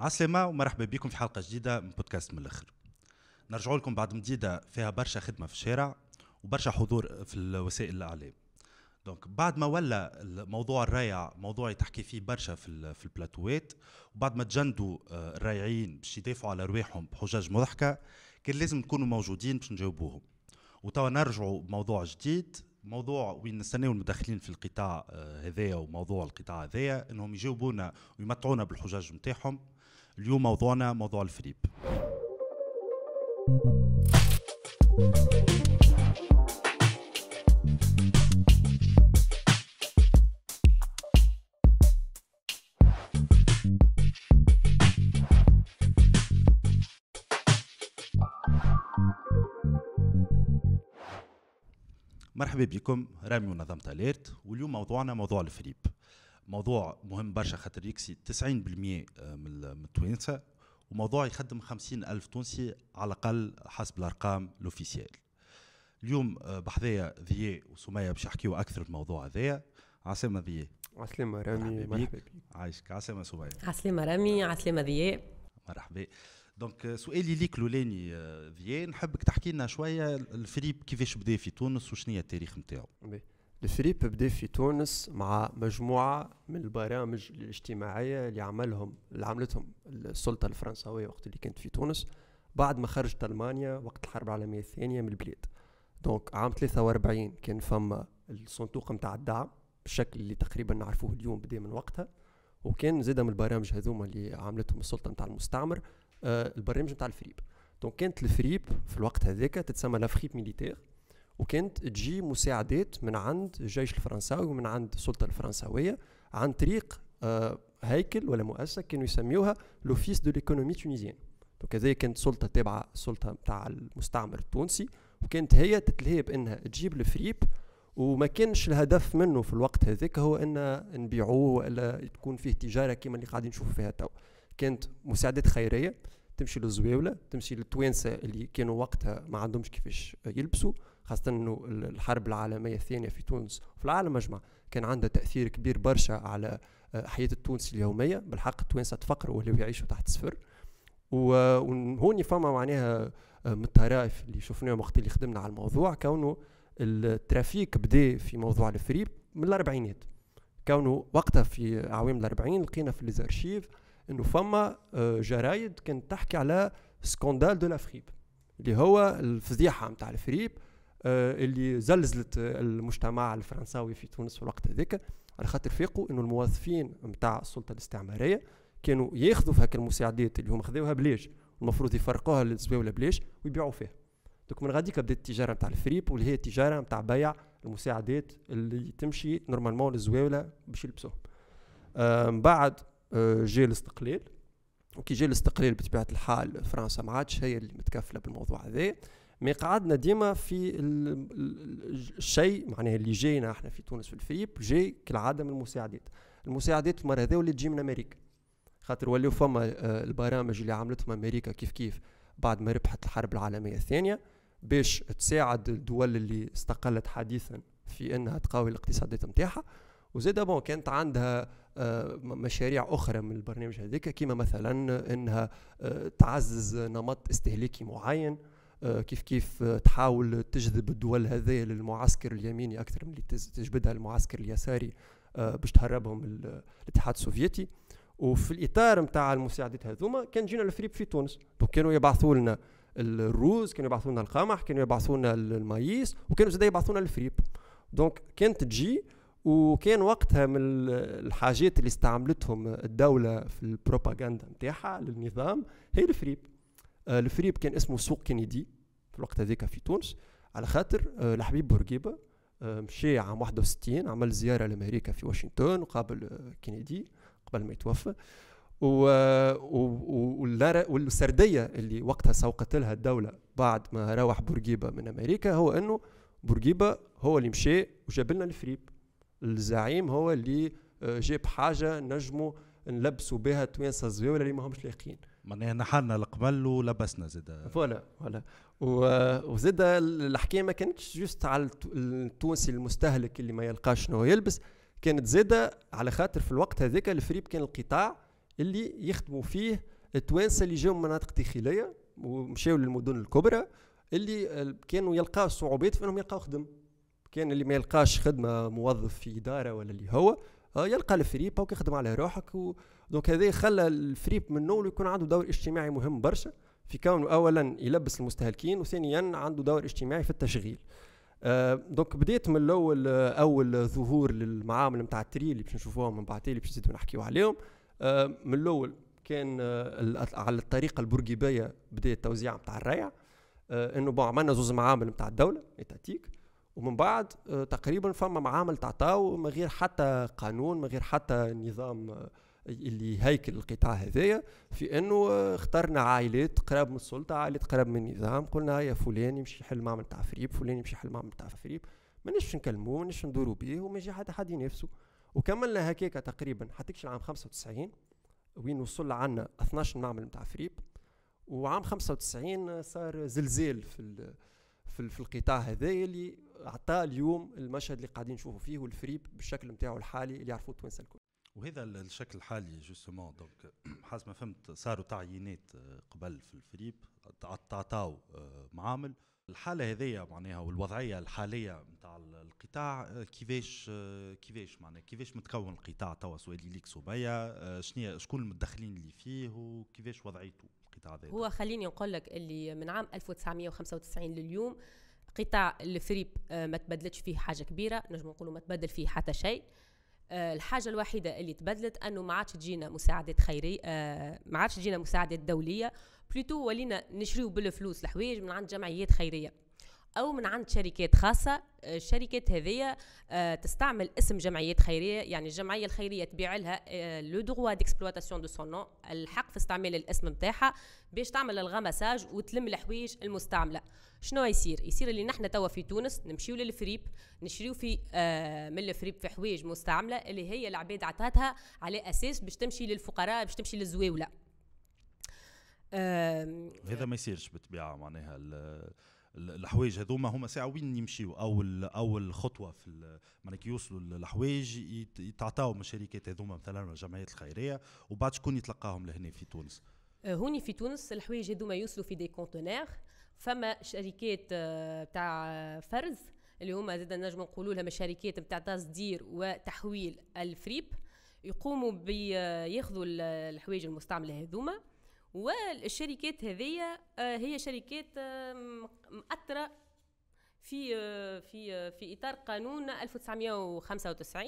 عسلامة ومرحبا بكم في حلقة جديدة من بودكاست من الآخر. نرجع لكم بعد مديدة فيها برشا خدمة في الشارع وبرشا حضور في وسائل الإعلام. دونك بعد ما ولا موضوع الريع موضوع يتحكي فيه برشا في في البلاتوات وبعد ما تجندوا آه، الرايعين باش يدافعوا على رواحهم بحجج مضحكة كان لازم نكونوا موجودين باش نجاوبوهم. وتوا نرجعوا بموضوع جديد موضوع وين نستناو المداخلين في القطاع آه، هذايا وموضوع القطاع هذايا إنهم يجاوبونا ويمتعونا بالحجج نتاعهم. اليوم موضوعنا موضوع الفريب. مرحبا بكم رامي ونظمت اليرت واليوم موضوعنا موضوع الفريب. موضوع مهم برشا خاطر يكسي 90% من التوانسة وموضوع يخدم 50 ألف تونسي على الأقل حسب الأرقام ال officiel اليوم آه، بحذايا ذياء وسمية باش يحكيو أكثر في الموضوع هذايا عسلامة ذياء عسلامة رامي مرحبا بك. عايشك. عسلامة سمية. عسلامة رامي عسلامة ذياء مرحبا. donc euh, سؤالي ليك الأولاني ذياء euh, نحبك تحكي لنا شوية الفريب كيفاش بدأ في تونس وشنو هي التاريخ نتاعو؟ الفريب بدا في تونس مع مجموعة من البرامج الاجتماعية اللي عملهم اللي عملتهم السلطة الفرنسويه وقت اللي كانت في تونس بعد ما خرجت ألمانيا وقت الحرب العالمية الثانية من البلاد. donc عام 43 كان فما الصندوق نتاع الدعم بالشكل اللي تقريبا نعرفوه اليوم بدا من وقتها وكان زاد من البرامج هذوما اللي عملتهم السلطة نتاع المستعمر آه البرنامج نتاع الفريب donc كانت الفريب في الوقت هذاك تتسمى la fripe militaire. وكانت تجي مساعدات من عند الجيش الفرنساوي ومن عند السلطة الفرنساوية عن طريق آه هيكل ولا مؤسسة كانوا يسميوها l'office de l'économie tunisienne donc هذه كانت سلطة تابعة السلطه نتاع المستعمر التونسي. وكانت هي تتلهي بأنها تجيب الفريب. وما كانش الهدف منه في الوقت هذاك هو أن نبيعوه ولا تكون فيه تجارة كما اللي قاعدين نشوفوا فيها تو كانت مساعدات خيرية. تمشي للزواولة تمشي للتوانسة اللي كانوا وقتها ما عندهمش كيفاش يلبسوا. خاصة إنه الحرب العالمية الثانية في تونس وفي العالم أجمع كان عندها تأثير كبير برشا على آه، حياة التونسي اليومية. بالحق التوانسة تفقروا ولاو يعيشوا تحت الصفر وهوني فما معناها آه، من الطرائف اللي شفناهم وقت اللي خدمنا على الموضوع. كونه ال trafic بدأ في موضوع الفريب من الأربعينات. كونه وقتها في أعوام الأربعين لقينا في les archives إنه فما آه، جرايد كانت تحكي على scandale de la fripe اللي هو الفضيحة نتاع الفريب. اللي زلزلت المجتمع الفرنساوي في تونس في الوقت هذاك. على خاطر فيقوا إنه الموظفين نتاع السلطة الاستعمارية كانوا ياخذوا في هكا المساعدات اللي هم خذوها بلاش المفروض يفرقوها للزواوله بلاش ويبيعوا فيها. donc من غاديك بدات التجارة نتاع الفريب واللي هي التجارة نتاع بيع المساعدات اللي تمشي normalement للزواوله باش يلبسوهم. من بعد آه، جاء الاستقلال. وكي جاء الاستقلال بطبيعة الحال فرنسا ما عادش هي اللي متكفلة بالموضوع هذا. مي قعدنا ديما في الشيء معناها اللي جاينا إحنا في تونس في الفريب جاي كالعادة من المساعدات. المساعدات المره هذه اللي تجي من أمريكا. خاطر ولاو فما آه، البرامج اللي عملتهم أمريكا كيف كيف بعد ما ربحت الحرب العالمية الثانية باش تساعد الدول اللي استقلت حديثا في إنها تقوي الاقتصادات نتاعها وزيد bon كانت عندها آه، مشاريع أخرى من البرنامج هذاك كما مثلا إنها آه، تعزز نمط استهلاكي معين. كيف كيف تحاول تجذب الدول هذه للمعسكر اليميني أكثر من اللي تجبدها المعسكر اليساري باش تهربهم الاتحاد السوفيتي. وفي الإطار نتاع المساعدات هذوما كان جينا الفريب في تونس. donc كانوا يبعثوا لنا الروز كانوا يبعثوا لنا القمح كانوا يبعثوا لنا ال maïs وكانوا زاد يبعثوا لنا الفريب. donc كانت تجي وكان وقتها من الحاجات اللي استعملتهم الدولة في البروباغندا نتاعها للنظام هي الفريب. آه، الفريب كان اسمه سوق كينيدي. في الوقت هذاك في تونس على خاطر آه، الحبيب بورقيبة آه، مشي عام 61 عمل زيارة لأمريكا في واشنطن وقابل كينيدي قبل ما يتوفى. و... و... والسردية اللي وقتها سوقت لها الدولة بعد ما روح بورقيبة من أمريكا هو أنه بورقيبة هو اللي مشي وجاب لنا الفريب. الزعيم هو اللي آه، جاب حاجة نجموا نلبسوا بها توانسة زويوله اللي ما همش لايقين. معناها نحرنا القمل ولبسنا زاد voilà voilà. وزاد الحكاية ما كانتش juste على التونسي المستهلك اللي ما يلقاش شنو يلبس. كانت زاده على خاطر في الوقت هذاك الفريب كان القطاع اللي يخدموا فيه التوانسة اللي جاوا من مناطق داخلية ومشاو للمدن الكبرى اللي كانوا يلقاو صعوبات في إنهم يلقاو خدم. كان اللي ما يلقاش خدمة موظف في إدارة ولا اللي هو يلقى الفريب أو يخدم على روحك و... donc هذا خلى الفريب من اول يكون عنده دور اجتماعي مهم برشا في كونه اولا يلبس المستهلكين وثانيا عنده دور اجتماعي في التشغيل. آه donc بديت من الأول آه أول ظهور للمعامل نتاع ال tri اللي باش نشوفوهم من بعد اللي باش نزيدو نحكيو عليهم. آه من الأول كان آه على الطريقة البورقيبيه بدا التوزيع نتاع الريع. آه إنه bon عملنا زوز معامل نتاع الدولة étatiques ومن بعد آه تقريبا فما معامل تعطاو من غير حتى قانون من غير حتى نظام آه اللي هيكل القطاع هذايا في إنه آه، اخترنا عائلات قراب من السلطة عائلات قراب من النظام قلنا يا فلان يمشي يحل معمل تاع فريب فلان يمشي يحل معمل تاع فريب مانيش نكلموه مانيش ندورو به وما يجي حتى حد ينافسه. وكملنا هكاك تقريبا حتى العام 95 وين وصل عندنا 12 معمل نتاع فريب. وعام 95 صار زلزال في في, القطاع هذا اللي عطى اليوم المشهد اللي قاعدين نشوفوا فيه والفريب بالشكل نتاعو الحالي اللي يعرفوه التوانسه الكل. وهذا الشكل الحالي justement donc حسب ما فهمت صاروا تعيينات آه، قبل في الفريب تعطاو آه، معامل. الحالة هذيا معناها والوضعية الحالية نتاع القطاع آه، كيفاش كيفاش معناها كيفاش متكون القطاع توا؟ سؤالي ليك صبيه شنو شكون المدخلين اللي فيه وكيفاش وضعيته القطاع هذا هو خليني نقول لك اللي من عام 1995 لليوم قطاع الفريب ما تبدلتش فيه حاجة كبيرة نجم نقولوا ما تبدل فيه حتى شيء. آه، الحاجة الوحيدة اللي تبدلت أنه ما عادش تجينا مساعدات خيرية آه، ما عادش تجينا مساعدات دولية. plutôt ولينا نشريو بالفلوس الحوايج من عند جمعيات خيرية. أو من عند شركات خاصة. آه، الشركات هذيا تستعمل اسم جمعيات خيرية يعني الجمعية الخيرية تبيع لها le droit d'exploitation de son الحق في استعمال الاسم نتاعها باش تعمل ال ramassage وتلم الحوايج المستعملة. شنو يصير؟ يصير اللي نحن توا في تونس نمشيو للفريب نشريو في آه من الفريب في حوايج مستعملة اللي هي العباد عطاتها على أساس باش تمشي للفقراء باش تمشي للزواوله هذا ما يصيرش بالطبيعه معناها الحوايج هذوما هما ساعة وين يمشيو؟ اول اول خطوه في معناها كي يوصلوا الحوايج يتعطاو من الشركات هذوما مثلا الجمعيات الخيرية وبعد شكون يتلقاهم لهنا في تونس؟ آه، هوني في تونس الحوايج هذوما يوصلوا في des conteneurs فما شركات آه، تاع فرز اللي هما زاد نجم نقولوا لهم الشركات نتاع تصدير وتحويل الفريب يقوموا بياخذوا الحوايج المستعملة هذوما. والشركات هذيا آه، هي شركات مأثرة في في في إطار قانون 1995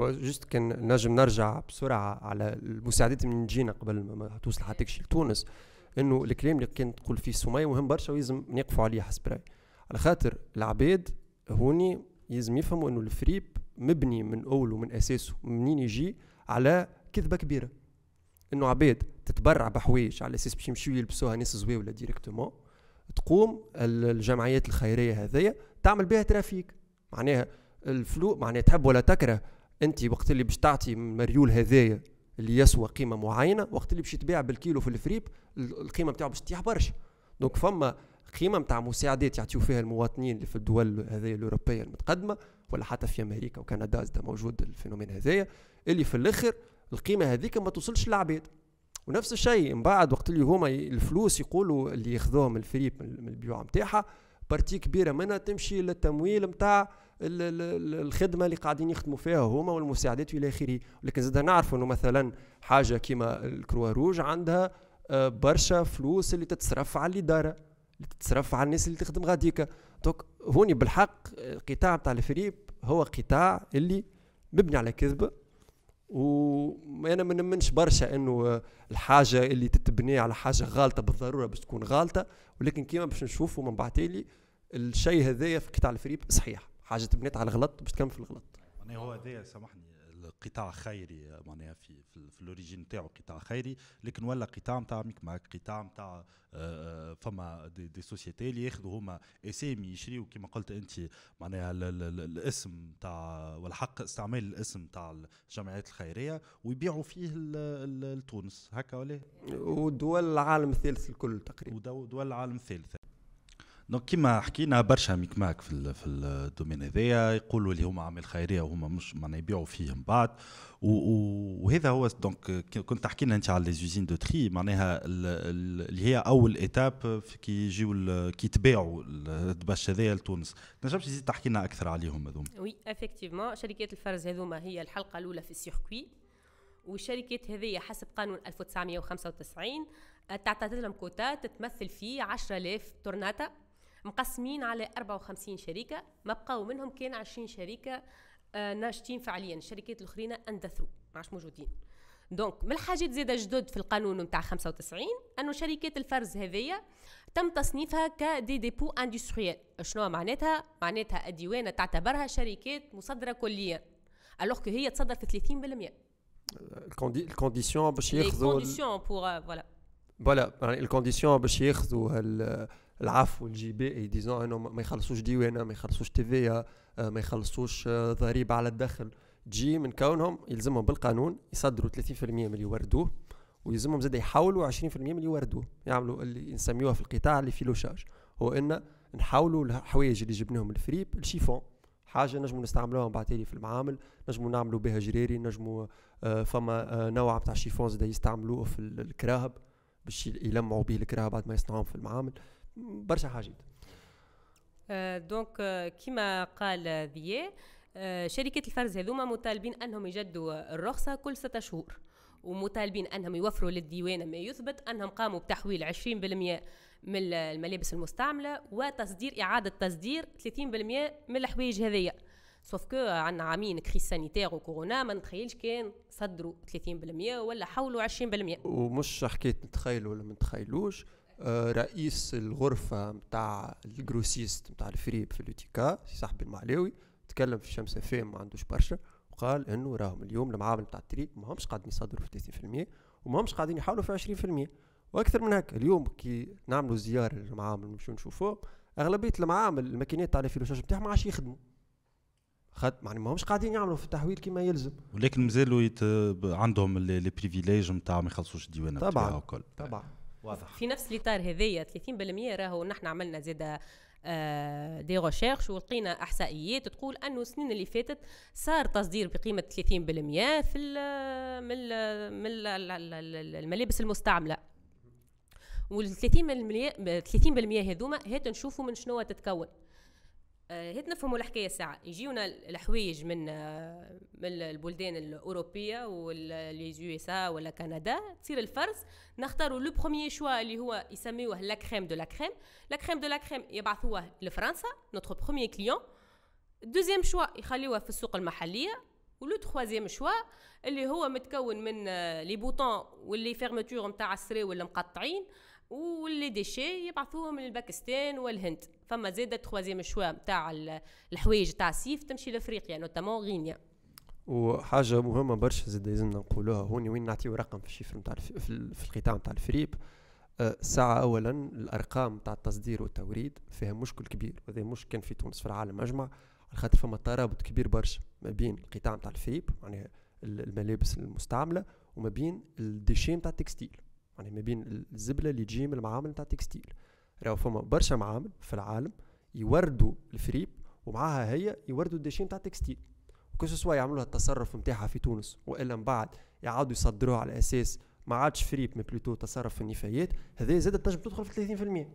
جست كان نجم نرجع بسرعة على المساعدات من جينا قبل ما توصل حتى لتونس إنه الكلام اللي كانت تقول فيه سمية مهم برشا ويلزم نقفوا عليه حسب رأيي. على خاطر العباد هوني يلزم يفهموا إنه الفريب مبني من اول ومن أساسه منين يجي؟ على كذبة كبيرة. إنه عباد تتبرع بحوايج على أساس باش يمشيو يلبسوها ناس زواوله directement تقوم الجمعيات الخيرية هذيا تعمل بها trafic. معناها ال flux معناها تحب ولا تكره أنت وقت اللي باش تعطي مريول هذايا اللي يسوى قيمة معينة وقت اللي باش يتباع بالكيلو في الفريب القيمة بتاعه باش تطيح برشا. donc فما قيمة نتاع مساعدات يعطيو فيها المواطنين اللي في الدول هذه الأوروبية المتقدمة ولا حتى في أمريكا وكندا زاد موجود ال phénomène هذايا اللي في الآخر القيمة هذيك ما توصلش للعباد ونفس الشيء من بعد وقت اللي هما الفلوس يقولوا اللي ياخذوهم من الفريب من البيوع نتاعها partie كبيرة منها تمشي للتمويل نتاع الخدمة اللي قاعدين يخدموا فيها هما والمساعدات والى آخره. لكن زاد نعرفوا إنه مثلا حاجة كيما الكروا روج عندها آه، برشا فلوس اللي تتصرف على الاداره اللي تتصرف على الناس اللي تخدم غاديكا دوك هوني بالحق القطاع تاع الفريب هو قطاع اللي مبني على كذبه وأنا ما نمنش برشا إنه الحاجة اللي تتبني على حاجة غالطة بالضرورة باش تكون غالطة ولكن كيما باش نشوفوا من بعد الشيء هذايا في قطاع الفريب صحيح. حاجة تبنيت على الغلط باش تكمل في الغلط. هو هذايا سامحني. القطاع خيري معناها في في, في ال origine نتاعو قطاع خيري. لكن ولا قطاع نتاع micmac قطاع نتاع آه، آه، فما des, des sociétés اللي ياخذوا هما اسامي يشريوا كما قلت أنت معناها الاسم نتاع ولا حق استعمال الاسم نتاع الجمعيات الخيرية ويبيعوا فيه لتونس هكا ولا؟ ودول العالم الثالث الكل تقريبا. ودول العالم الثالث. donc كيما حكينا برشا micmac في في ال domaine هذايا يقولوا اللي هما اعمال خيرية وهما مش معناها يبيعوا فيهم بعد. وهذا هو donc كنت تحكي لنا أنت على les usines de tri معناها اللي هي أول étape كي يجيو كي يتباعوا الدبش هذايا لتونس. تنجمش تزيد تحكي لنا أكثر عليهم هذوما؟ oui effectivement شركات الفرز هذوما هي الحلقة الأولى في ال circuit. والشركات هذه حسب قانون 1995 تعطات لهم كوتا تتمثل فيه 10000 طوناطة مقسمين على 54 شركه ما بقاو منهم كان 20 شركه آه، ناشطين فعليا الشركات الأخرين اندثروا ما عادش موجودين. donc من الحاجات زيادة جدد في القانون نتاع 95 أنه شركات الفرز هذيا تم تصنيفها ك des dépôts industriels شنو معناتها؟ معناتها الديوانة تعتبرها شركات مصدرة كليا alors que هي تصدر في 30% ال condition باش ياخذوا ال condition pour voilà voilà يعني ال condition باش ياخذوا العفو en disant إنه ما يخلصوش ديوانة ما يخلصوش TVA ما يخلصوش ضريبة على الدخل. تجي من كونهم يلزمهم بالقانون يصدروا 30% من اللي يوردوه ويلزمهم زاد يحولوا 20% من اللي يوردوه. يعملوا اللي نسميوها في القطاع اللي فيه لوشاج. هو إن نحولوا الحوايج اللي جبناهم الفريب لشيفون حاجة نجموا نستعملوها بعد في المعامل نجموا نعملوا بها جريري نجموا فما نوع تاع شيفون زاد يستعملوه في الكراهب باش يلمعوا به الكراهب بعد ما يصنعوهم في المعامل. برشا حاجات. آه، donc آه، كما قال ذيا آه، شركة الفرز هذوما مطالبين أنهم يجددوا الرخصة كل ستة شهور ومطالبين أنهم يوفروا للديوانة ما يثبت أنهم قاموا بتحويل 20% من الملابس المستعملة وتصدير إعادة تصدير 30% من الحوايج هذيا. sauf que عندنا عامين crise sanitaire وكورونا ما نتخيلش كان صدروا 30% ولا حولوا 20% ومش حكايه نتخيلوا ولا ما نتخيلوش. رئيس الغرفة متاع ال grossistes متاع الفريب في اليوتيكا سي الصحبي المعلاوي تكلم في الشمس FM ما عندوش برشا وقال إنه راهم اليوم المعامل متاع ال tri كما همش قاعدين يصدروا في 30% وما همش قاعدين يحولوا في 20% وأكثر من هكا اليوم كي نعملوا زيارة للمعامل نمشيو نشوفوه أغلبية المعامل الماكينات تاع ال effilochage نتاعهم ما عادش يخدموا. خد يعني ما همش قاعدين يعملوا في التحويل كما يلزم. ولكن مازالوا يت... عندهم les privilèges نتاع ما يخلصوش الديوانة طبعا. طبعا. واضح. في نفس الإطار هذايا 30% راهو نحن عملنا زاده آه des recherches ولقينا إحصائيات تقول أنه السنين اللي فاتت صار تصدير بقيمة 30% في ال من ال من ال الملابس المستعملة. وال 30% 30% هذوما هات نشوفوا من شنو تتكون. هيت نفهموا الحكاية ساعه يجيونا الحوايج من آه، من البلدان الأوروبية واللي يو إس ولا كندا. تصير الفرز نختاروا le premier choix اللي هو يسميوه la crème de la crème. La crème de la crème يبعثوه لفرنسا notre premier client. deuxième choix يخليوه في السوق المحلية. و le troisième choix اللي هو متكون من les boutons و les fermetures نتاع السراول مقطعين. و les déchets يبعثوهم للباكستان والهند. فما زاد troisième choix نتاع الحوايج تاع الصيف تمشي لأفريقيا notamment غينيا. وحاجة مهمة برشا زاد لازمنا نقولوها هوني وين نعطيو رقم في ال chiffre نتاع في القطاع نتاع الفريب. آه، أولا الأرقام نتاع التصدير والتوريد فيها مشكل كبير وهذا مش كان في تونس في العالم أجمع. على خاطر فما ترابط كبير برشا ما بين القطاع نتاع الفريب معناها الملابس المستعملة وما بين ال déchets نتاع ال textile. يعني ما بين الزبلة اللي تجي من المعامل نتاع ال textile راهو فما برشا معامل في العالم يوردوا الفريب ومعاها هي يوردوا ال déchets نتاع ال textile وكل سوا يعملوا التصرف نتاعها في تونس وإلا من بعد يعاودوا يصدروها على أساس ما عادش فريب mais plutôt تصرف في النفايات هذه زادت تنجم تدخل في 30%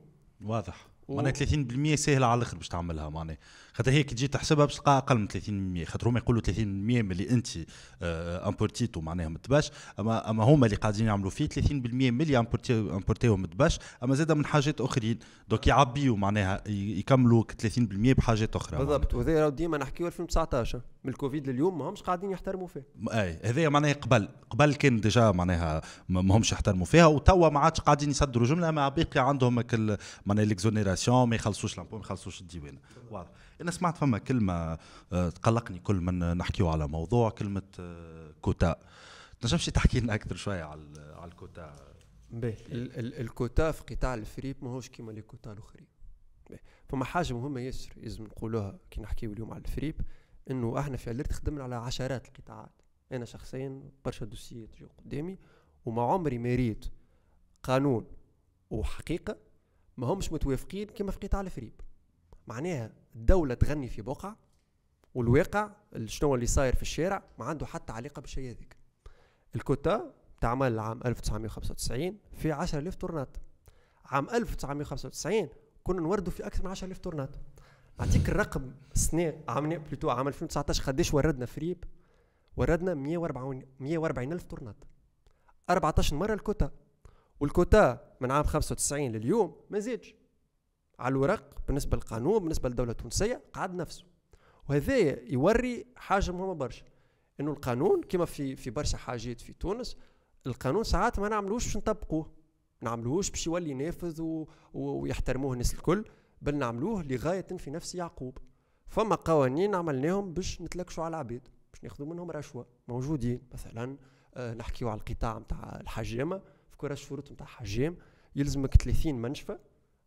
واضح. معناها 30% سهلة على الآخر باش تعملها معناها. خاطر هي كي تجي تحسبها باش تلقى أقل من 30% خاطر هما يقولوا 30% من اللي انت امبورتيتو معناها ما تباش. أما أما هما اللي قاعدين يعملوا فيه 30% من اللي امبورتيو ما تباش. أما زاد من حاجات أخرين. دوك يعبيوا معناها يكملوا 30% بحاجات أخرى بالضبط. وهذا ديما نحكيو 2019 من الكوفيد لليوم ما همش قاعدين يحترموا فيه. أي هذايا معناها قبل قبل كان ديجا معناها ما همش يحترموا فيها وتوا ما عادش قاعدين يصدروا جملة ما باقي عندهم معناها ليكزونيراسيون ما يخلصوش لامبو ما يخلصوش الديوان. واضح. أنا سمعت فما كلمة آه، تقلقني كل من نحكيو على موضوع كلمة آه، كوتا. تنجمش تحكي لنا أكثر شوية على على الكوتا؟ باهي. الكوتا في قطاع الفريب ماهوش كيما les quotas الأخرين. فما حاجة مهمة ياسر لازم نقولوها كي نحكيو اليوم على الفريب. إنه إحنا في Alert خدمنا على عشرات القطاعات. أنا شخصيا برشا dossierات جو قدامي وما عمري ما ريت قانون وحقيقة ما همش متوافقين كما في قطاع الفريب. معناها الدولة تغني في بقعة والواقع شنو اللي صاير في الشارع ما عنده حتى علاقة بالشيء هذاك الكوتا تعمل عام 1995 في 10000 طوناطة عام 1995 كنا نوردوا في أكثر من 10000 طوناطة نعطيك الرقم السنة عام plutôt عام 2019 قداش وردنا فريب وردنا 140 140 ألف طوناطة 14 مرة الكوتا والكوتا من عام 95 لليوم ما زادش. على الورق بالنسبة للقانون بالنسبة للدولة التونسية قعد نفسه. وهذا يوري حاجة مهمة برشا إنه القانون كما في في برشا حاجات في تونس القانون ساعات ما نعملوش باش نطبقوه. نعملوهوش باش يولي نافذ و... ويحترموه الناس الكل. بل نعملوه لغاية في نفس يعقوب. فما قوانين عملناهم باش نتلكشوا على العباد باش ناخذوا منهم رشوة موجودين. مثلا آه نحكيو على القطاع نتاع الحجامة. في كرة الشروط نتاع حجام يلزمك 30 منشفة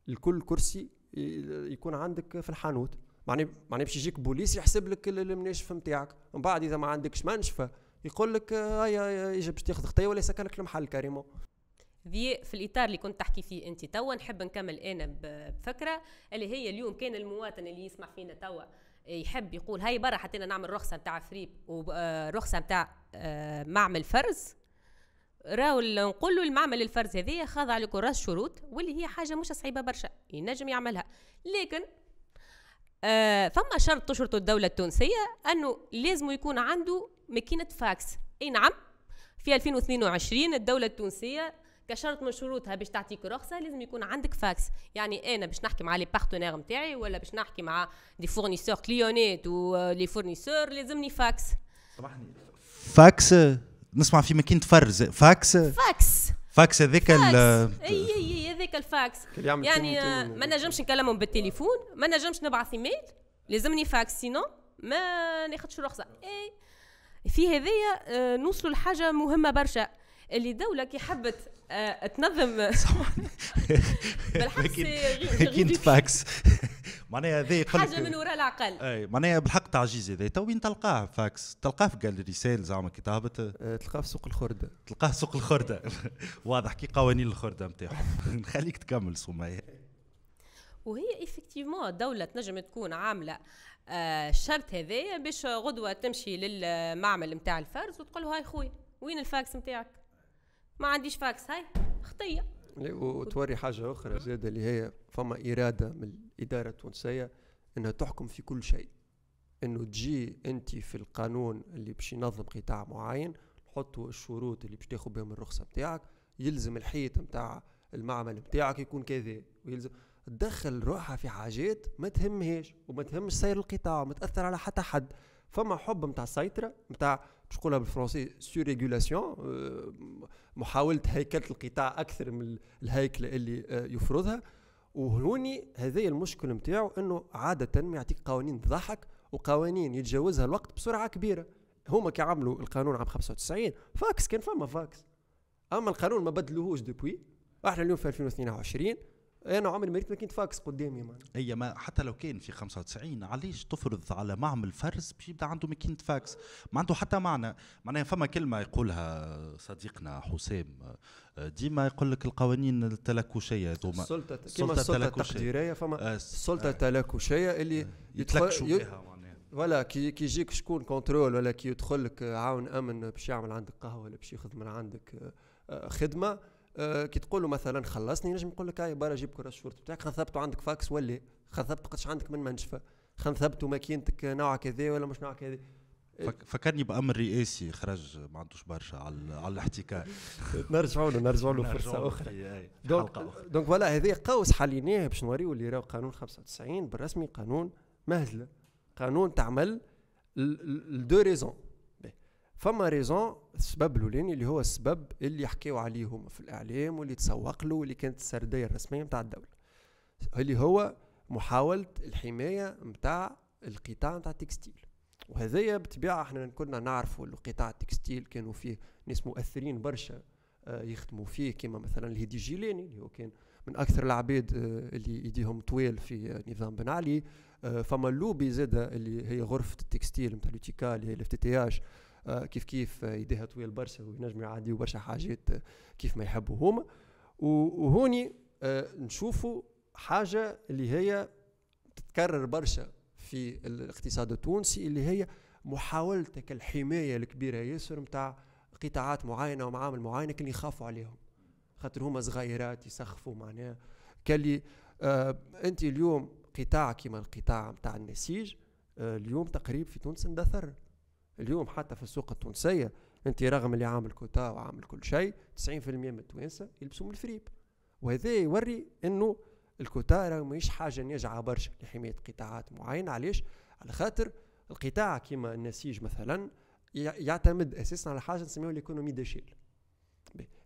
لكل كرسي يكون عندك في الحانوت. معني معني باش يجيك بوليس يحسب لك المناشف نتاعك من بعد إذا ما عندكش منشفة يقول لك آه، هيا يجب باش تاخذ خطيه ولا يسكنك المحل كريمو ذي في الإطار اللي كنت تحكي فيه أنت. توا نحب نكمل أنا بفكرة اللي هي اليوم كان المواطن اللي يسمع فينا توا يحب يقول هاي برا حتى نعمل رخصة نتاع فريب ورخصه نتاع آه، معمل فرز. راهو نقول له المعمل الفرز هذايا خاضع لكراس شروط واللي هي حاجة مش صعيبة برشا ينجم يعملها. لكن آه فما شرط تشرطه الدولة التونسية أنه لازم يكون عنده machine fax. أي نعم في 2022 الدولة التونسية كشرط من شروطها باش تعطيك رخصة لازم يكون عندك فاكس. يعني أنا باش نحكي مع les partenaires نتاعي ولا باش نحكي مع des fournisseurs clients et les fournisseurs لازمني فاكس. سامحني. فاكس نسمع في ماكينه فرز fax؟ fax. fax هذاك ال إي إي هذاك الفاكس. يعني ما نجمش نكلمهم بالتليفون ما نجمش نبعث إيميل لازمني فاكس. sinon ما ناخذش رخصة. إي في هذايا آه، نوصلوا لحاجة مهمة برشا. اللي الدولة كي حبت آه تنظم. بالحق كي فاكس معناها هذا حاجة من وراء العقل. أي معناها بالحق تعجيز هذا. تو وين تلقاه فاكس؟ تلقاه في قال رسائل زعما كي تهبط آه، تلقاه في سوق الخردة. تلقاه في سوق الخردة. واضح كي قوانين الخردة نتاعهم نخليك تكمل سمية وهي effectivement الدولة تنجم تكون عاملة آه الشرط هذايا باش غدوة تمشي للمعمل نتاع الفرز وتقول له هاي خويا وين الفاكس نتاعك ما عنديش فاكس هاي خطية. وتوري حاجة أخرى زاده اللي هي فما إرادة من الإدارة التونسية إنها تحكم في كل شيء. إنه تجي أنت في القانون اللي باش ينظم قطاع معين تحطوا الشروط اللي باش تاخذ بهم الرخصة بتاعك يلزم الحيط نتاع المعمل بتاعك يكون كذا ويلزم تدخل روحها في حاجات ما تهمهاش وما تهمش سير القطاع وما تأثر على حتى حد. فما حب نتاع السيطره نتاع باش نقولها بالفرنسي surrégulation محاولة هيكلة القطاع أكثر من الهيكلة اللي آه، يفرضها. وهوني هذا المشكل نتاعو إنه عادة ما يعطيك قوانين تضحك وقوانين يتجاوزها الوقت بسرعة كبيرة. هما كي عملوا القانون عام 95 فاكس كان فما فاكس. أما القانون ما بدلوهوش depuis إحنا اليوم في 2022 أنا عمري ما ريت machine fax قدامي ما اي ما حتى لو كان في 95 علاش تفرض على معمل فرز باش يبدأ عنده machine fax؟ ما عنده حتى معنى. معناها فما كلمة يقولها صديقنا حسام ديما يقول لك القوانين التلكشية هذوما. السلطه كما السلطة التقديرية فما آه السلطة آه. اللي يتلكشوا بها ولا كي كي يجيك شكون contrôle ولا كي يدخل لك عاون أمن باش يعمل عندك قهوة ولا باش ياخذ من عندك آه، خدمة آه كي تقول له مثلا خلصني نجم يقول لك هاي برا جيب كراس الشروط بتاعك. خذيته عندك فاكس ولا؟ خذيت قدش عندك من منشفة؟ خذيته ماكينتك نوع كذا ولا مش نوع كذا؟ فكرني بأمر رئاسي خرج ما عندوش برشا على على الاحتكاك. نرجعوا له نرجعوا له فرصة أخرى. donc donc voilà هذه قوس حليناه باش نوريو اللي راهو قانون 95 بالرسمي قانون مهزلة. قانون تعمل ل deux raisons. فما raison السبب الأولاني اللي هو السبب اللي حكيو عليه هما في الإعلام واللي تسوق له واللي كانت السردية الرسمية نتاع الدولة. اللي هو محاولة الحماية نتاع القطاع نتاع ال textile. وهذايا بالطبيعه إحنا كنا نعرفوا القطاع ال textile كانوا فيه ناس مؤثرين برشا آه، يخدموا فيه كما مثلا الهدي جيلاني اللي هو كان من أكثر العباد آه، اللي يديهم طويل في نظام بن علي. آه، فما اللوبي زاده اللي هي غرفة ال textile نتاع l'UTICA اللي هي ال FTTH آه، كيف كيف يديها طويل برشا وينجموا يعديوا برشا حاجات كيف ما يحبوا هما. وهوني آه، نشوفوا حاجة اللي هي تتكرر برشا في الاقتصاد التونسي اللي هي محاولتك الحماية الكبيرة ياسر نتاع قطاعات معينة ومعامل معينة اللي يخافوا عليهم. خاطر هما صغيرات يسخفوا معناها. كاللي آه أنت اليوم قطاع كيما القطاع نتاع النسيج آه اليوم تقريبا في تونس اندثر. اليوم حتى في السوق التونسية انت رغم اللي عامل كوتا وعامل كل شيء 90% من التوانسة يلبسوا من الفريب. وهذا يوري انه الكوتا راه ماهيش حاجة ناجعة برشا لحماية قطاعات معينة. علاش؟ على خاطر القطاع كيما النسيج مثلا يعتمد أساسا على حاجة نسميوها l'économie d'échelle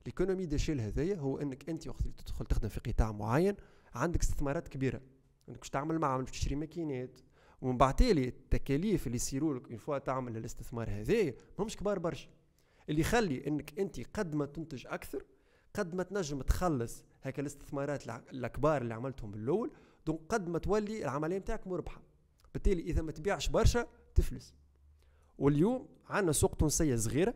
l'économie d'échelle هذايا هو إنك أنت وقت اللي تدخل تخدم في قطاع معين عندك استثمارات كبيرة. إنك باش تعمل معامل باش تشري ماكينات ومن بعد تالي التكاليف اللي يصيروا لك une fois تعمل الاستثمار هذايا ماهمش كبار برشا. اللي يخلي إنك أنت قد ما تنتج أكثر قد ما تنجم تخلص هكا الاستثمارات الكبار اللي عملتهم بالأول donc قد ما تولي العملية نتاعك مربحة. بالتالي إذا ما تبيعش برشا تفلس. واليوم عندنا سوق تونسية صغيرة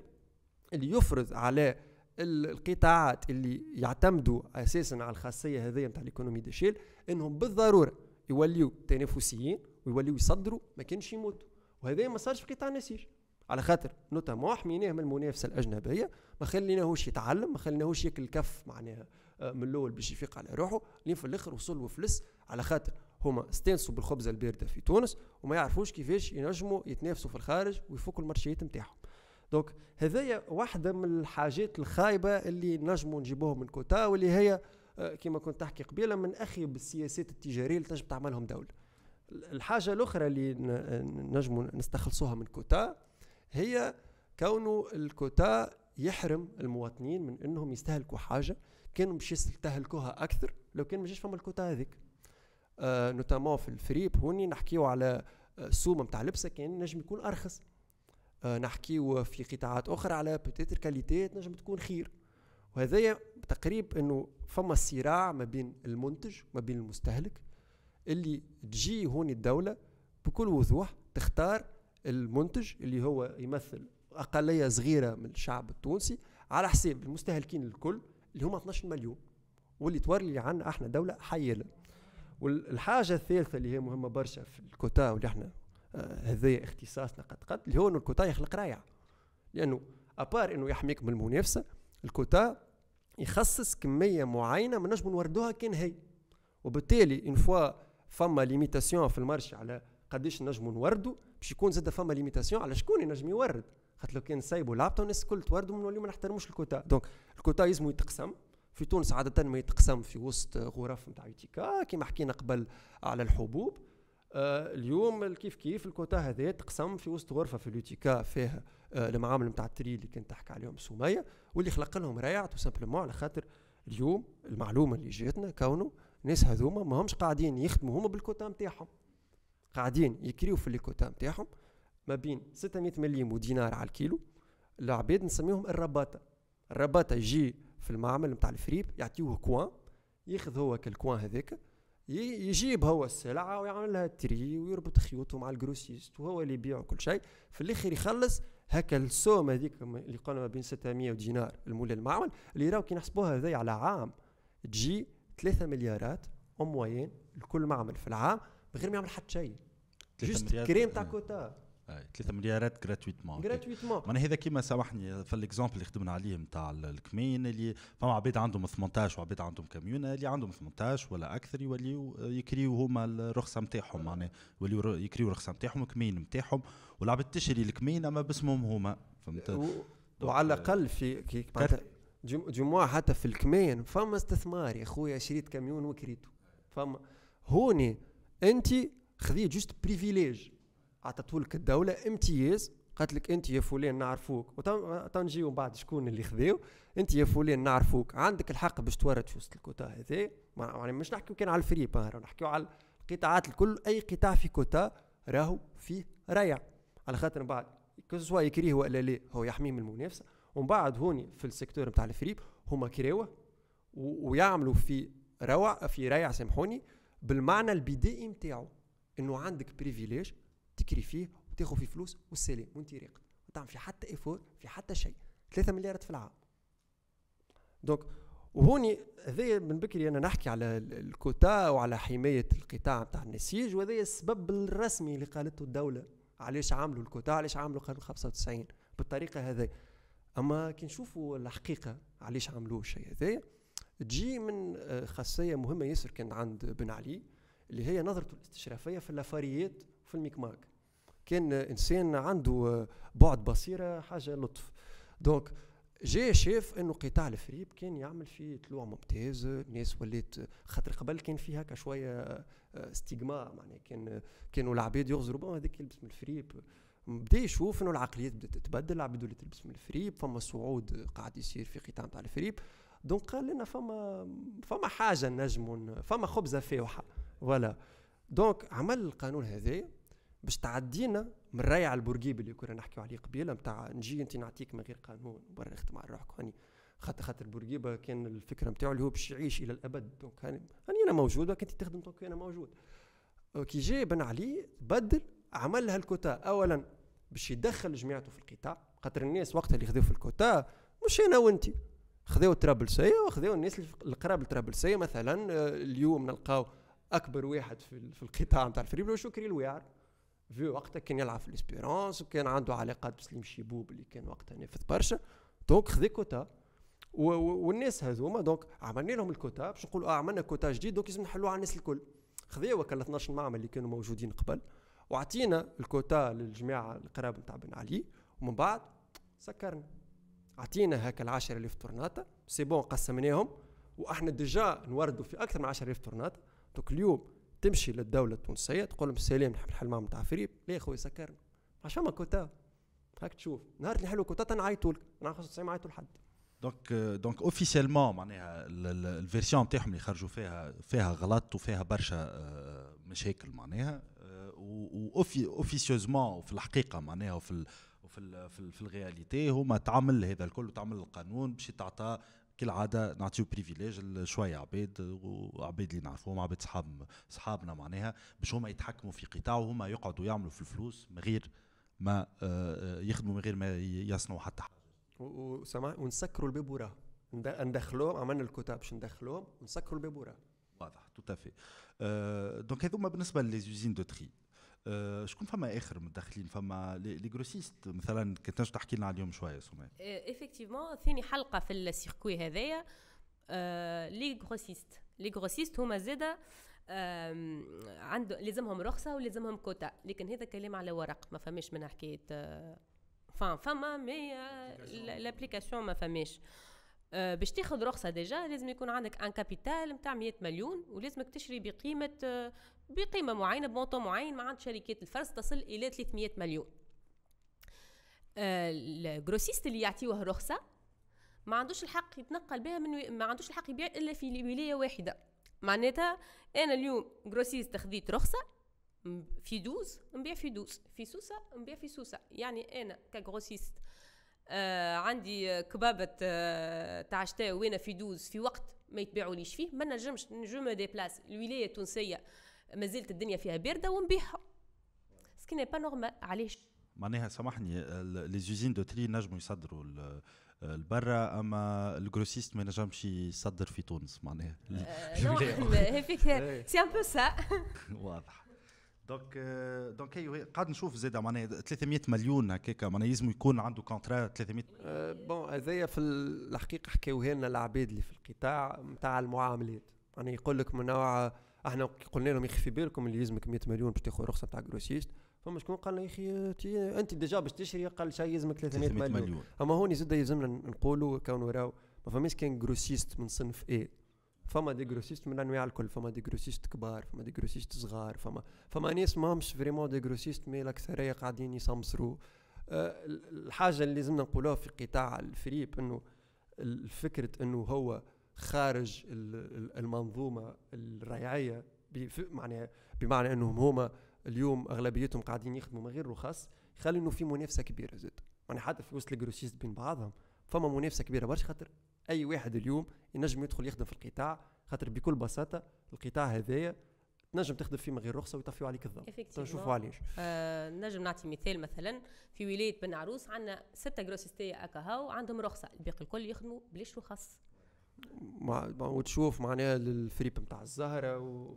اللي يفرض على القطاعات اللي يعتمدوا أساسا على الخاصية هذه نتاع ال économie d'échelle إنهم بالضرورة يوليوا تنافسيين ويوليوا يصدروا ما كانش يموتوا. وهذا ما صارش في قطاع النسيج. على خاطر notamment حميناه من المنافسة الأجنبية ما خليناهوش يتعلم ما خليناهوش ياكل الكف معناها آه، من الأول باش يفيق على روحه. لين في الآخر وصل وفلس. على خاطر هما استانسوا بالخبزه الباردة في تونس وما يعرفوش كيفاش ينجموا يتنافسوا في الخارج ويفكوا ال marchéيات نتاعهم. donc هذايا واحدة من الحاجات الخايبة اللي نجموا نجيبوها من كوتا واللي هي آه، كما كنت تحكي قبيلة من اخيب السياسات التجارية اللي تنجم تعملهم دولة. الحاجة الأخرى اللي نجموا نستخلصوها من كوتا هي كونه الكوتا يحرم المواطنين من إنهم يستهلكوا حاجة كانوا باش يستهلكوها أكثر لو كان ماجيش فما الكوتا هذيك. آه notamment في الفريب هوني نحكيو على سوم نتاع لبسة كان نجم يكون أرخص. آه نحكيو في قطاعات أخرى على peut-être qualité نجم تكون خير. وهذايا تقريب إنه فما صراع ما بين المنتج ما بين المستهلك. اللي تجي هون الدولة بكل وضوح تختار المنتج اللي هو يمثل أقلية صغيرة من الشعب التونسي على حساب المستهلكين الكل اللي هم 12 مليون واللي توري عنا أحنا دولة حية والحاجة الثالثة اللي هي مهمة برشا في الكوتا واللي إحنا آه هذايا اختصاصنا قد قد اللي هو إنه الكوتا يخلق رايع لأنه à part إنه يحميك من المنافسة الكوتا يخصص كمية معينة ما نجم نوردوها كان هي. وبالتالي une fois فما limitation في ال marché على قداش نجموا نوردوا باش يكون زاد فما limitation على شكون ينجم يورد. خاطر لو كان نسيبوا لابتو الناس الكل توردوا من ما نحترموش الكوتا. donc الكوتا يلزموا يتقسم. في تونس عادة ما يتقسم في وسط غرف نتاع يوتيكا كيما حكينا قبل على الحبوب. آه اليوم كيف كيف الكوتا هذا تقسم في وسط غرفة في اليوتيكا فيها آه المعامل نتاع ال tri اللي كنت تحكي عليهم سمية واللي خلق لهم ريع تو على خاطر اليوم المعلومة اللي جاتنا كونه الناس هذوما ما همش قاعدين يخدموا هما بالكوتا نتاعهم قاعدين يكريو في الكوتا نتاعهم ما بين 600 مليم ودينار على الكيلو. العباد نسميهم الرباطة. الرباطة يجي في المعمل نتاع الفريب يعطيوه coin ياخذ هو كال coin هذاك يجيب هو السلعة ويعمل لها tri ويربط خيوطه مع ال grossiste وهو اللي يبيع كل شيء. في الآخر يخلص هكا السوم هذيك اللي قلنا ما بين 600 دينار المولى المعمل اللي راهو كي نحسبوها هذي على عام تجي 3 مليارات moyenne لكل معمل في العام من غير ما يعمل حتى شيء. juste كرية متاع كوتا 3 مليارات gratuitement gratuitement معناها هذا كيما سامحني في ال exemple اللي خدمنا عليه نتاع الكمين اللي فما عباد عندهم 18 وعباد عندهم كميون اللي عندهم 18 ولا أكثر يوليو يكريو هما الرخصة نتاعهم معناها يوليو يكريو الرخصة نتاعهم الكمين نتاعهم والعباد تشري الكمين أما باسمهم هما فهمت؟ و... وعلى الأقل في كي جمعة حتى في الكمين فما استثمار يا خويا شريت كاميون وكريته فما هوني أنت خذيه juste privilège عطته لك الدولة امتياز. قالت لك أنت يا فلان نعرفوك. وتنجيو بعد شكون اللي خذيو؟ أنت يا فلان نعرفوك. عندك الحق باش تورد في وسط الكوتا هذا يعني مش نحكيو كان على الفريب نحكيو على القطاعات الكل. أي قطاع في كوتا راهو فيه ريع. على خاطر بعد كو يكريه ولا لا هو يحميه من المنافسة. ومن بعد هوني في ال secteur نتاع الفريب هما كريوه ويعملوا في روع في ريع سامحوني بالمعنى البدائي نتاعو إنه عندك privilège تكري فيه وتاخذ فيه فلوس والسلام وانت راقد. ما تعمل في حتى effort في حتى شيء. 3 مليارات في العام. Donc وهوني هذايا من بكري أنا نحكي على الكوتا وعلى حماية القطاع نتاع النسيج وهذا السبب الرسمي اللي قالته الدولة. علاش عملوا الكوتا؟ علاش عملوا قانون 95 بالطريقة هذه أما كي نشوفوا الحقيقة علاش عملوا الشيء هذايا تجي من آه، خاصية مهمة ياسر كان عند بن علي اللي هي نظرته الاستشرافية في اللافاريات في الميكماك. كان إنسان عنده بعد بصيرة حاجة لطف. donc جاء شاف إنه قطاع الفريب كان يعمل فيه طلوع ممتاز الناس ولات خاطر قبل كان فيه هكا شوية استجماع معناها كان كانوا العباد يغزروا هذاك يلبس من الفريب. بدا يشوف انه العقليات بدات تتبدل العباد ولات تلبس من الفريب فما صعود قاعد يصير في قطاع نتاع الفريب. donc قال لنا فما فما حاجة نجم فما خبزة فاوحة voilà Donc عمل القانون هذا باش تعدينا من الريع البورقيب اللي كنا نحكيو عليه قبيلة نتاع نجي انت نعطيك من غير قانون برا نخدم على روحك. هاني خاطر خاطر بورقيبه كان الفكرة نتاعو اللي هو باش يعيش إلى الأبد. donc هاني أنا موجود أنت تخدم donc أنا موجود. كي جاي بن علي بدل عمل لها الكوتا اولا باش يدخل جماعته في القطاع خاطر الناس وقتها اللي خذوا في الكوتا مش أنا وأنت. خذوا الطرابلسيه وخذوا الناس القراب الطرابلسيه مثلا آه، اليوم نلقاو أكبر واحد في, القطاع نتاع الفريب هو شكري الويعر في وقتها كان يلعب في الاسبيرونس وكان عنده علاقات بسليم شيبوب اللي كان وقتها نافذ برشا. donc خذي كوتا. والناس هذوما donc عملنا لهم الكوتا باش نقولوا آه عملنا كوتا جديد donc لازم نحلوه على الناس الكل. خذيا وكل 12 معمل اللي كانوا موجودين قبل. وعطينا الكوتا للجماعة القراب نتاع بن علي ومن بعد سكرنا. عطينا هكا ال 10000 طورناتا c'est bon قسمناهم وأحنا déjà نوردوا في أكثر من 10000 طورناتا donc اليوم تمشي للدولة التونسية تقول لهم السلام نحب نحل معهم تاع فريب ليه خويا سكرنا. علاش فما كوتا. هاك تشوف. نهار اللي نحلوا كوتا نعيطوا لك. أنا 95 ما عيطوا لحد. donc donc officiellement معناها ال version نتاعهم اللي خرجوا فيها فيها غلط وفيها برشا آه، مشاكل معناها. officieusement وفي الحقيقة معناها وفي وفي في, في ال réalité. هما تعمل هذا الكل وتعمل القانون باش تعطى كالعادة نعطيو privilège شوية عباد وعباد اللي نعرفوهم عباد صحاب صحابنا معناها باش هما يتحكموا في قطاع وهما يقعدوا يعملوا في الفلوس من غير ما آه، يخدموا من غير ما يصنعوا حتى حاجة. وسمع ونسكروا الباب وراه ندخلوهم عملنا الكتاب باش ندخلوهم ونسكروا الباب وراه واضح tout à fait donc هذوما بالنسبة les usines de tri. شكون فما آخر متدخلين فما les grossistes مثلا كنت تحكي لنا عليهم شوية سمية effectivement ثاني حلقة في ال circuit هذايا أه les grossistes. les grossistes هما زاده عنده لازمهم رخصة ولازمهم كوتا. لكن هذا كلام على ورق ما فماش من حكاية فان فما mais l'application ما فماش. باش تاخذ رخصة déjà لازم يكون عندك un capital نتاع 100 مليون ولازمك تشري بقيمة أه بقيمة معينة ب montant معين مع شركات الفرز تصل إلى 300 مليون. آه، ال grossiste اللي يعطيوه رخصه ما عندوش الحق يتنقل بها من ما عندوش الحق يبيع إلا في ولاية واحدة. معناتها أنا اليوم grossiste خذيت رخصة في دوز نبيع في دوز في سوسة نبيع في سوسة. يعني أنا ك grossiste آه عندي كبابط آه تاع شتاء وين في دوز في وقت ما يتباعوليش فيه ما نجمش نجم déplace الولاية التونسية ما زلت الدنيا فيها باردة ونبيعها. ce qui est pas normal علاش معناها سامحني les usines de tri نجموا يصدروا لبرا أما ال grossiste ما ينجمش يصدر في تونس معناها. هذيك c'est un peu ça واضح. donc donc قاعد نشوف زاد معناها 300 مليون هكاك معناها لازم يكون عنده contrat 300 bon هذايا في الحقيقة حكاوها لنا العباد اللي في القطاع نتاع المعاملات. يعني يقول لك من نوع إحنا قلنا لهم يا أخي في بالكم اللي يلزمك 100 مليون باش تاخذ رخصة تاع grossiste فما شكون قال يا أخي أنت déjà باش تشري أقل شيء يلزمك 300 مليون. مليون. أما هوني زاد يلزمنا نقولوا كون راو ما فماش كان grossiste من صنف اي فما des grossistes من الانواع الكل فما des grossistes كبار فما des grossistes صغار فما فما ناس ماهمش vraiment des grossistes mais الأكثرية قاعدين يسمسروا أه الحاجة اللي لازمنا نقولوها في قطاع الفريب إنه الفكرة إنه هو خارج المنظومة الريعية بمعنى بمعنى إنهم هما اليوم أغلبيتهم قاعدين يخدموا من غير رخص يخلي إنه في منافسة كبيرة زاد. يعني حتى في وسط ال grossistes بين بعضهم فما منافسة كبيرة برشا خاطر أي واحد اليوم ينجم يدخل يخدم في القطاع خاطر بكل بساطة القطاع هذايا تنجم تخدم فيه من غير رخصة ويطفيو عليك الضوء. نشوفوا علاش آه نجم نعطي مثال مثلا في ولاية بن عروس عندنا ستة grossistes أكاهو عندهم رخصة الباقي الكل يخدموا بلاش رخص. مع مع- وتشوف معناها الفريب نتاع الزهرة و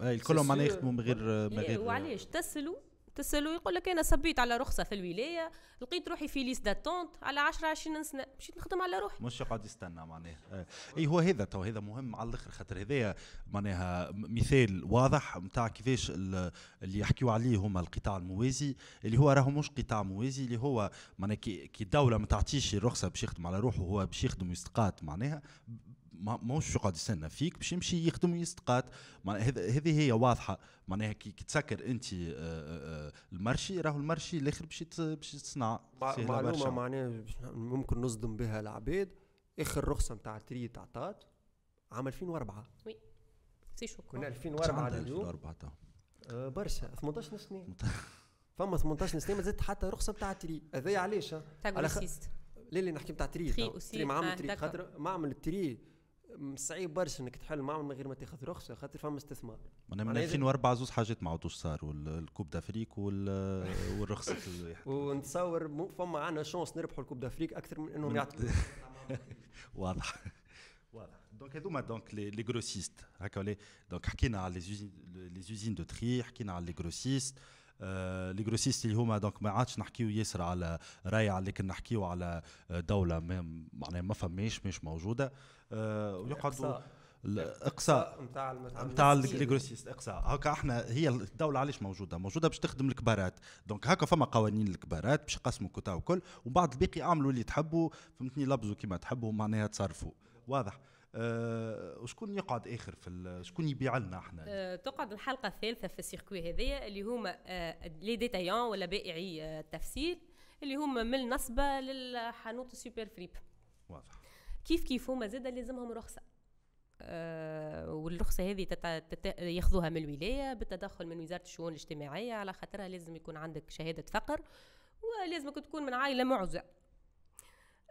الكلهم معناها. يخدموا من غير من غير وعلاش؟ تسألوا تسألوا يقول لك أنا صبيت على رخصة في الولاية لقيت روحي في liste d'attente على 10 20 سنة مشيت نخدم على روحي مش يقعد يستنى معناها. اي هو هذا تو هذا مهم على الأخر خاطر هذايا معناها مثال واضح نتاع كيفاش ال- اللي يحكيوا عليه هما القطاع الموازي اللي هو راهو مش قطاع موازي اللي هو معناها كي الدولة ما تعطيش الرخصة باش يخدم على روحه هو باش يخدم ويستقات معناها ماهوش يقعد يستنى فيك باش يمشي يخدم ويستقات هذه هي واضحة. معناها كي تسكر انت آه، آه، آه، ال marché راهو ال marché الآخر باش باش تصنع معلومة. معناها ممكن نصدم بها العباد. آخر رخصة نتاع tri تعطات عام 2004 سي شو من كنت 2004 عندها لليوم؟ 2004 تو. آه، برشا. 18 سنه فما 18 سنه ما زدت حتى رخصة نتاع tri. هذايا علاش؟ تاع لا اللي نحكي نتاع tri. tri. tri معامل آه، tri. خاطر معمل tri. صعيب برشا إنك تحل معمل من غير ما تاخذ رخصة خاطر فما استثمار. من معناها إذا- 2004 زوز حاجات ما عاودوش صاروا ال- ال Coupe d'Afrique وال والرخصة ال- ونتصور فما عندنا chance نربحوا ال Coupe d'Afrique أكثر من إنهم يعطوا واضح. واضح. donc هذوما donc les grossistes هكا donc حكينا على les usines de tri حكينا على les grossistes آه، les grossistes اللي هما donc ما عادش نحكيو ياسر على ريع لكن نحكيو على آه، دوله معناها ما فماش مش موجودة. آه، ويقعدوا الإقصاء. نتاع نتاع les grossistes إقصاء. هكا إحنا هي الدولة علاش موجودة؟ موجودة باش تخدم الكبارات. donc هكا فما قوانين الكبارات باش يقسموا كوتا وكل وبعد الباقي اعملوا اللي تحبوا فهمتني لبزوا كيما تحبوا معناها تصرفوا. واضح. أه وشكون يقعد آخر في شكون يبيع لنا إحنا؟ آه، تقعد الحلقة الثالثة في ال circuit هذيا اللي هما آه، les détaillants ولا بائعي آه، التفصيل اللي هما من النصبة للحانوت ال super fripe. واضح. كيف كيف هما؟ زاد لازمهم رخصة. آه والرخصة هذه. تت... ياخذوها من الولاية بالتدخل من وزارة الشؤون الاجتماعية على خاطرها لازم يكون عندك شهادة فقر ولازمك تكون من عائلة معوزة.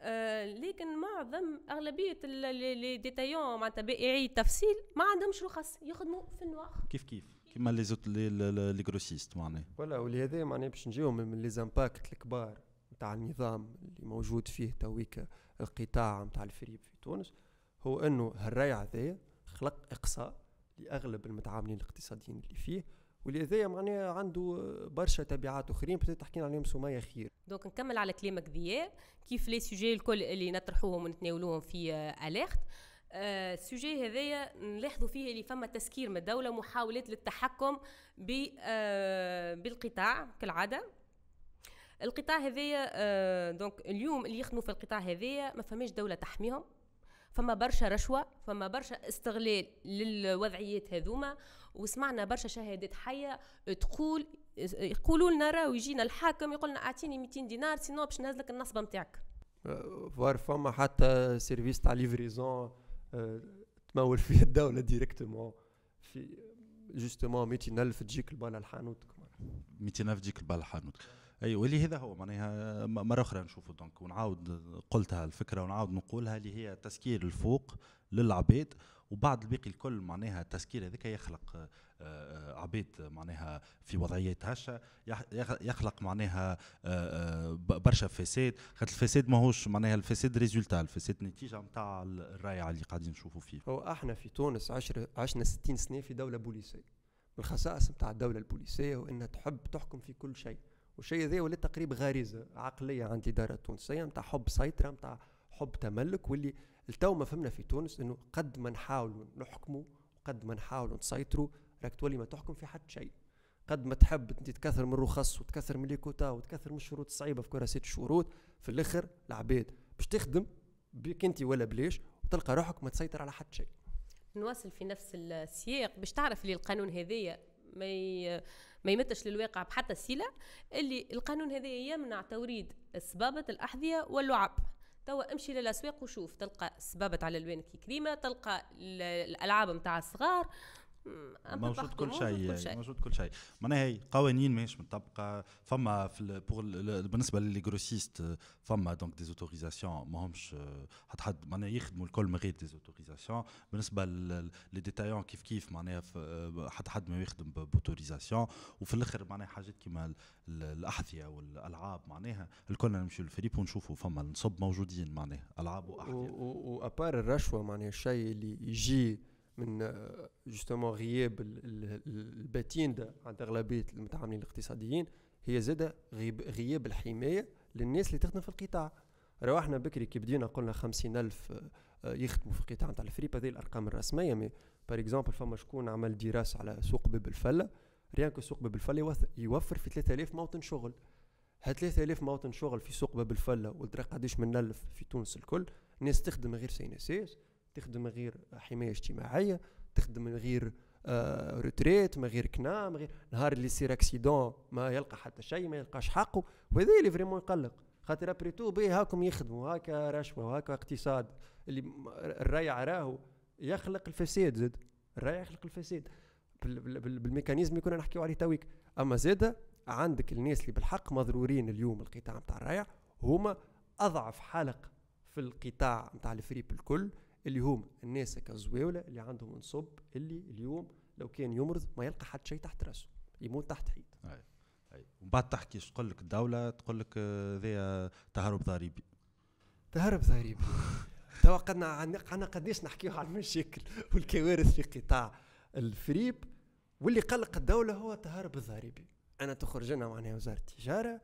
آه لكن معظم أغلبية ال- ال- les détaillants معناتها بائعي التفصيل ما عندهمش رخص يخدموا في ال noir كيف كيف؟ كيما les autres les grossistes معناها. ولا ولهذا معناها باش نجيو من من les impacts الكبار نتاع النظام اللي موجود فيه تويك القطاع نتاع الفريب في تونس هو إنه هالريع هذايا خلق إقصاء لأغلب المتعاملين الاقتصاديين اللي فيه ولهذا معناها عنده برشا تبعات آخرين بدات تحكينا عليهم سميه خير. donc نكمل على كلامك ذيا كيف les sujets الكل اللي نطرحوهم ونتناولوهم في آه، Alert آه، ال sujet هذايا نلاحظوا فيه اللي فما تسكير من الدولة محاولات للتحكم ب آه، بالقطاع كالعادة. القطاع هذايا آه، donc اليوم اللي يخدموا في القطاع هذايا ما فماش دولة تحميهم. فما برشا رشوة فما برشا استغلال للوضعيات هذوما. وسمعنا برشا شهادات حية تقول يقولوا لنا راهو يجينا الحاكم يقول لنا أعطيني 200 دينار sinon باش نهزلك النصبه نتاعك. آه، voire فما حتى service تاع livraison آه، تمول فيه الدولة directement في justement 200 ألف تجيك البالا الحانوت. 200 ألف تجيك البال حانوت اي واللي هذا هو معناها مرة أخرى نشوفوا donc ونعاود قلتها الفكرة ونعاود نقولها اللي هي تسكير الفوق للعباد وبعد الباقي الكل معناها التسكير هذاك يخلق آه، آه، عباد معناها في وضعيات هشة يخ- يخ- يخلق معناها آه، برشا فساد. خاطر الفساد ماهوش معناها الفساد résultat الفساد نتيجة نتاع الرايعة اللي قاعدين نشوفوا فيه. هو إحنا في تونس عشر عشنا 60 سنة في دولة بوليسية. الخصائص نتاع الدولة البوليسية هو انها تحب تحكم في كل شيء. والشيء هذا ولات تقريبا غريزة عقلية عند الاداره التونسيه نتاع حب سيطرة نتاع حب تملك واللي التو ما فهمنا في تونس إنه قد ما نحاولوا نحكموا قد ما نحاولوا نسيطروا راك تولي ما تحكم في حد شيء قد ما تحب إنت تكثر من الرخص وتكثر من ليكوتا وتكثر من الشروط الصعيبه في كراسات الشروط في الآخر العباد باش تخدم بك إنت ولا بليش وتلقى روحك ما تسيطر على حد شيء نواصل في نفس السياق باش تعرف اللي القانون هذايا ما. ما يمتش للواقع بحتى السيله اللي القانون هذايا يمنع توريد سبابة الأحذية واللعب توا امشي للأسواق وشوف تلقى سبابه على الوان كريمة تلقى ال- الألعاب نتاع الصغار. موجود كل شيء موجود كل شيء. معناها هي قوانين ماهيش مطبقة. فما في بور بالنسبة ل les grossistes فما donc des autorisations ماهمش حتى حد معناها يخدموا الكل من غير des autorisations بالنسبة لي ديتايون كيف كيف معناها حتى حد ما يخدم ب autorisation وفي الآخر معناها حاجات كيما الأحذية والألعاب معناها. الكل نمشيو للفريب ونشوفوا فما النصب موجودين معناها ألعاب وأحذية. و à part الرشوة معناها الشيء اللي يجي من justement غياب ال patente عند أغلبية المتعاملين الاقتصاديين هي زادة غياب الحماية للناس اللي تخدم في القطاع. رواحنا بكري كي بدينا قلنا خمسين ألف آه، يخدموا في القطاع نتاع الفريب هذه الأرقام الرسمية mais par exemple فما شكون عمل دراسة على سوق باب الفلة rien سوق باب الفلة يوفر في 3000 موطن شغل. ها 3000 موطن شغل في سوق باب الفلة وندرا قداش من ألف في تونس الكل الناس تخدم غير CNSS تخدم من غير حماية اجتماعية تخدم من غير آه retraite من غير CNAM من غير نهار اللي يصير accident ما يلقى حتى شيء ما يلقاش حقه. وهذا اللي vraiment يقلق. خاطر après tout بي هاكم يخدموا هاكا رشوة وهاكا اقتصاد. اللي الريع راهو يخلق الفساد زاد. الريع يخلق الفساد. بال mécanisme اللي كنا نحكيو عليه تويك. أما زاده عندك الناس اللي بالحق مضرورين اليوم القطاع نتاع الريع هما أضعف حلق في القطاع نتاع الفريب الكل. اللي هم الناس كزويولة اللي عندهم نصب اللي اليوم لو كان يمرض ما يلقى حتى شيء تحت راسه يموت تحت حيط. ومن بعد تحكي تقول لك الدولة تقول لك آه، ذي تهرب ضريبي. تهرب ضريبي. توا قدنا عنا قديش نحكيو على المشاكل والكوارث في قطاع الفريب. واللي قلق الدولة هو التهرب الضريبي أنا تخرج لنا معناها وزارة التجارة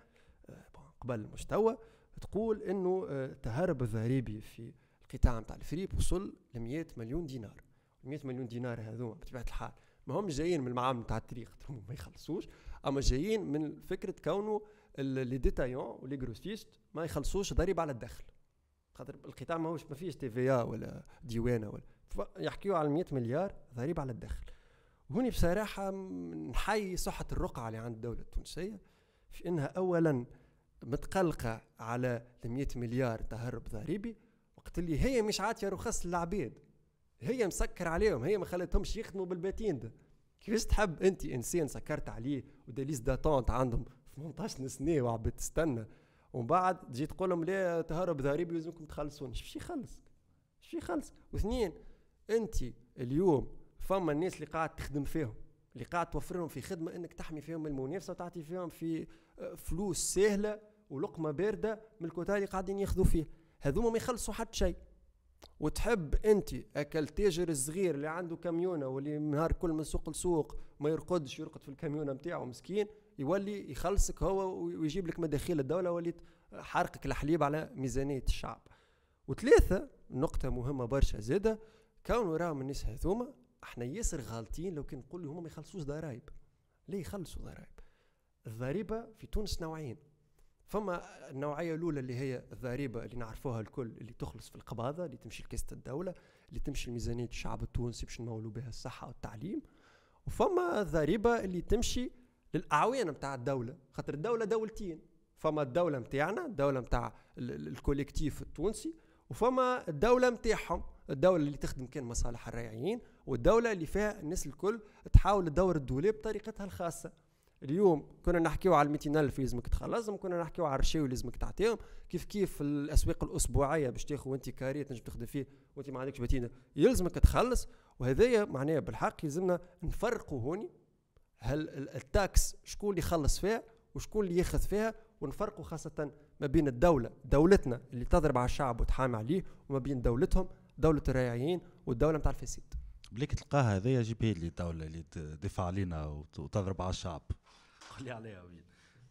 آه، قبل المستوى تقول إنه التهرب آه، الضريبي في القطاع نتاع الفريب وصل ل 100 مليون دينار. 100 مليون دينار هذوما بطبيعة الحال. ما هم جايين من المعامل نتاع ال tri ما يخلصوش أما جايين من فكرة كونه les détaillants و les grossistes ما يخلصوش ضريبة على الدخل. خاطر القطاع ماهوش ما فيش TVA ولا ديوانة ولا يحكيوا على 100 مليار ضريبة على الدخل. وهوني بصراحة نحيي صحة الرقعة اللي عند الدولة التونسية في إنها اولا متقلقة على 100 مليار تهرب ضريبي وقت اللي هي مش عاطيه رخص للعبيد. هي مسكر عليهم هي ما خلتهمش يخدموا بالباتين ده. كيفاش تحب أنت إنسان سكرت عليه وداليز داتونت عندهم 18 سنة وعبد تستنى ومن بعد تجي تقول لهم لا تهرب ضريبي لازمكم تخلصون. إيش يخلص إيش يخلص واثنين أنت اليوم فما الناس اللي قاعد تخدم فيهم اللي قاعد توفر في خدمة إنك تحمي فيهم من المنافسة وتعطي فيهم في آه، فلوس سهلة ولقمة باردة من الكوتا اللي قاعدين ياخذوا فيه هذوما ما يخلصوا حتى شيء. وتحب أنت أكل تاجر الصغير اللي عنده كاميونة واللي نهار كل من سوق لسوق ما يرقدش يرقد في الكاميونة نتاعو مسكين يولي يخلصك هو ويجيب لك مداخيل الدولة وليت حرقك الحليب على ميزانية الشعب. وثلاثة نقطة مهمة برشا زادة كونوا راهم الناس هذوما إحنا ياسر غالطين لو كان نقول هما ما يخلصوش ضرائب. ليه يخلصوا ضرائب؟ الضريبة في تونس نوعين. فما النوعية الأولى اللي هي الضريبة اللي نعرفوها الكل اللي تخلص في القباضة اللي تمشي لكاسة الدولة اللي تمشي لميزانية الشعب التونسي باش نمولوا بها الصحة والتعليم. وفما الضريبة اللي تمشي للاعوان نتاع الدولة خاطر الدولة دولتين. فما الدولة نتاعنا الدولة نتاع ال collectif التونسي وفما الدولة نتاعهم الدولة اللي تخدم كان مصالح الريعيين والدولة اللي فيها الناس الكل تحاول تدور الدولة بطريقتها الخاصة. اليوم كنا نحكيو على 200 الف لازمك تخلصهم كنا نحكيو على الرشاوي لازمك تعطيهم. كيف كيف الأسواق الأسبوعية باش تاخذ وانت كاري تنجم تخدم فيه وانت ما عندكش patente يلزمك تخلص وهذايا معناها بالحق يلزمنا نفرقوا هوني هل ال taxes شكون اللي يخلص فيها وشكون اللي ياخذ فيها ونفرقوا خاصة ما بين الدولة. دولتنا اللي تضرب على الشعب وتحامي عليه وما بين دولتهم دولة الريعيين والدولة نتاع الفساد. بليك تلقاها هذايا جي بي اللي الدولة اللي تدافع علينا وتضرب على الشعب. قولي عليها وين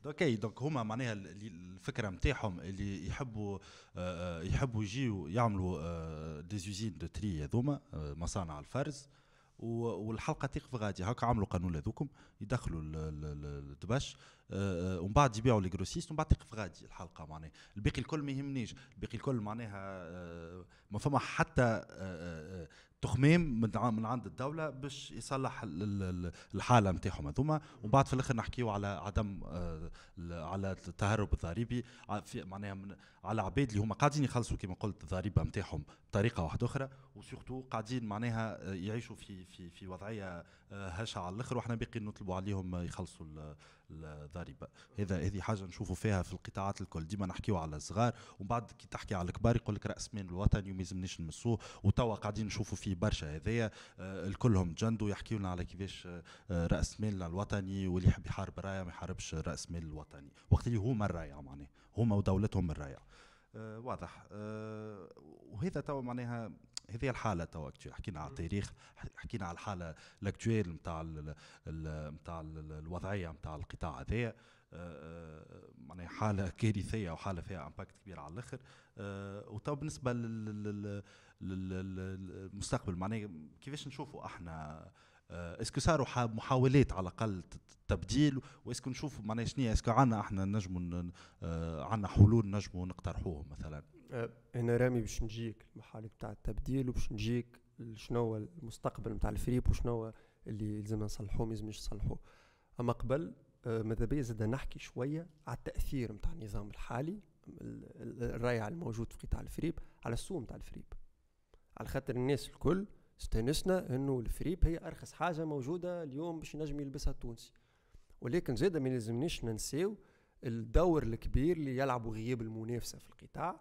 OK donc هما معناها الفكرة نتاعهم اللي يحبوا آه، آه، يحبوا يجيو يعملوا des usines de tri هذوما آه، مصانع الفرز. والحلقة تقف غادي. هكا عملوا قانون هذوكم يدخلوا الدبش ومن بعد يبيعوا ل les grossistes ومن بعد تقف غادي الحلقة معناها. الباقي الكل ما يهمنيش. الباقي الكل معناها ما فما حتى تخميم من عند الدولة باش يصلح الحالة نتاعهم هذوما. ومن بعد في الآخر نحكيو على عدم على التهرب الضريبي. معناها على عباد اللي هما قاعدين يخلصوا كما قلت الضريبة نتاعهم بطريقة واحدة أخرى. وسورتو قاعدين معناها يعيشوا في في في وضعية هشه على الآخر وإحنا باقي نطلبوا عليهم يخلصوا الضريبة. هذا هذه حاجة نشوفوا فيها في القطاعات الكل. ديما نحكيو على الصغار ومن بعد كي تحكي على الكبار يقول لك رأس مال الوطني وما يلزمنيش نمسوه وتوا قاعدين نشوفوا فيه برشا. هذايا آه الكلهم جندوا يحكيوا لنا على كيفاش آه رأس مال الوطني واللي يحب يحارب الريع ما يحاربش رأس مال الوطني. وقت اللي هما الريع معناه هما ودولتهم الريع. آه واضح. وهذا توا معناها هذه الحالة توا حكينا على التاريخ حكينا على الحالة ال actuelle نتاع نتاع الوضعية نتاع القطاع هذايا آه، آه، معناها حالة كارثية وحالة فيها impact كبير على الآخر. آه، وتو بالنسبة للمستقبل معناها كيفاش نشوفوا إحنا؟ est-ce que صاروا محاولات على الأقل تبديل؟ و est-ce que نشوفوا معناها شنو est-ce que عندنا إحنا نجموا عندنا حلول نجموا نقترحوهم مثلا؟ أنا رامي باش نجيك المحاولة بتاع التبديل وباش نجيك شنو هو المستقبل نتاع الفريب وشنو هو اللي لازمنا نصلحوه ما لازمناش نصلحوه. أما قبل آه، ماذا بيا زاد نحكي شوية على التأثير نتاع النظام الحالي الريعي الموجود في قطاع الفريب على السوق نتاع الفريب على خاطر الناس الكل استانسنا إنه الفريب هي أرخص حاجة موجودة اليوم باش ينجم يلبسها التونسي. ولكن زاد ما لازمنيش ننساو الدور الكبير اللي يلعبوا غياب المنافسة في القطاع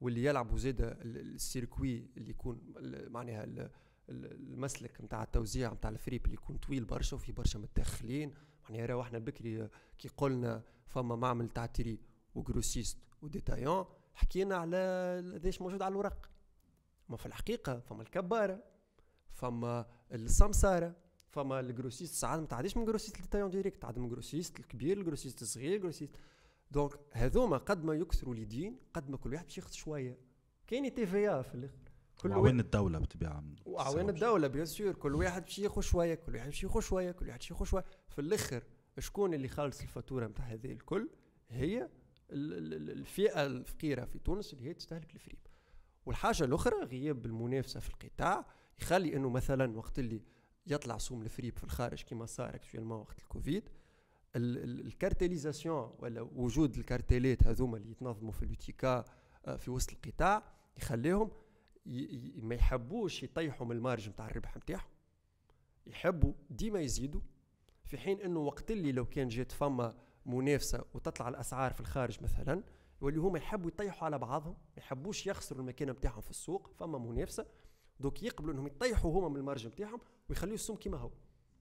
واللي يلعبوا زاد ال circuit اللي يكون معناها المسلك نتاع التوزيع نتاع الفريب اللي يكون طويل برشا وفي برشا متدخلين يعني راهو إحنا بكري كي قلنا فما معمل تاع tri و grossiste و détaillant حكينا على ليش موجود على الورق. ما في الحقيقة فما الكبارة فما السمسارة فما ال grossiste ساعات ما تعديش من grossiste ل détaillant direct تعدي من grossiste الكبير ال grossiste الصغير ال grossiste donc هذوما قد ما يكثروا اليدين قد ما كل واحد باش ياخذ شوية. كاين TVA في الآخر. كل وعوان الدولة بالطبيعة وعوان الدولة bien sûr كل واحد باش ياخذ شوية كل واحد باش ياخذ شوية كل واحد باش ياخذ شوية في الآخر شكون اللي خالص الفاتورة نتاع هذه الكل؟ هي الفئة الفقيرة في تونس اللي هي تستهلك الفريب والحاجة الأخرى غياب المنافسة في القطاع يخلي أنه مثلا وقت اللي يطلع سوم الفريب في الخارج كما صار actuellement وقت الكوفيد ال cartélisation ولا وجود الكارتيلات هذوما اللي يتنظموا في اليوتيكا آه، في وسط القطاع يخليهم ما يحبوش يطيحوا من ال marge نتاع الربح نتاعهم يحبوا ديما يزيدوا في حين إنه وقت اللي لو كان جات فما منافسة وتطلع الأسعار في الخارج مثلا واللي هما يحبوا يطيحوا على بعضهم ما يحبوش يخسروا المكانه نتاعهم في السوق فما منافسة دوك يقبلوا إنهم يطيحوا هما من ال marge نتاعهم ويخليوا السوم كيما هو.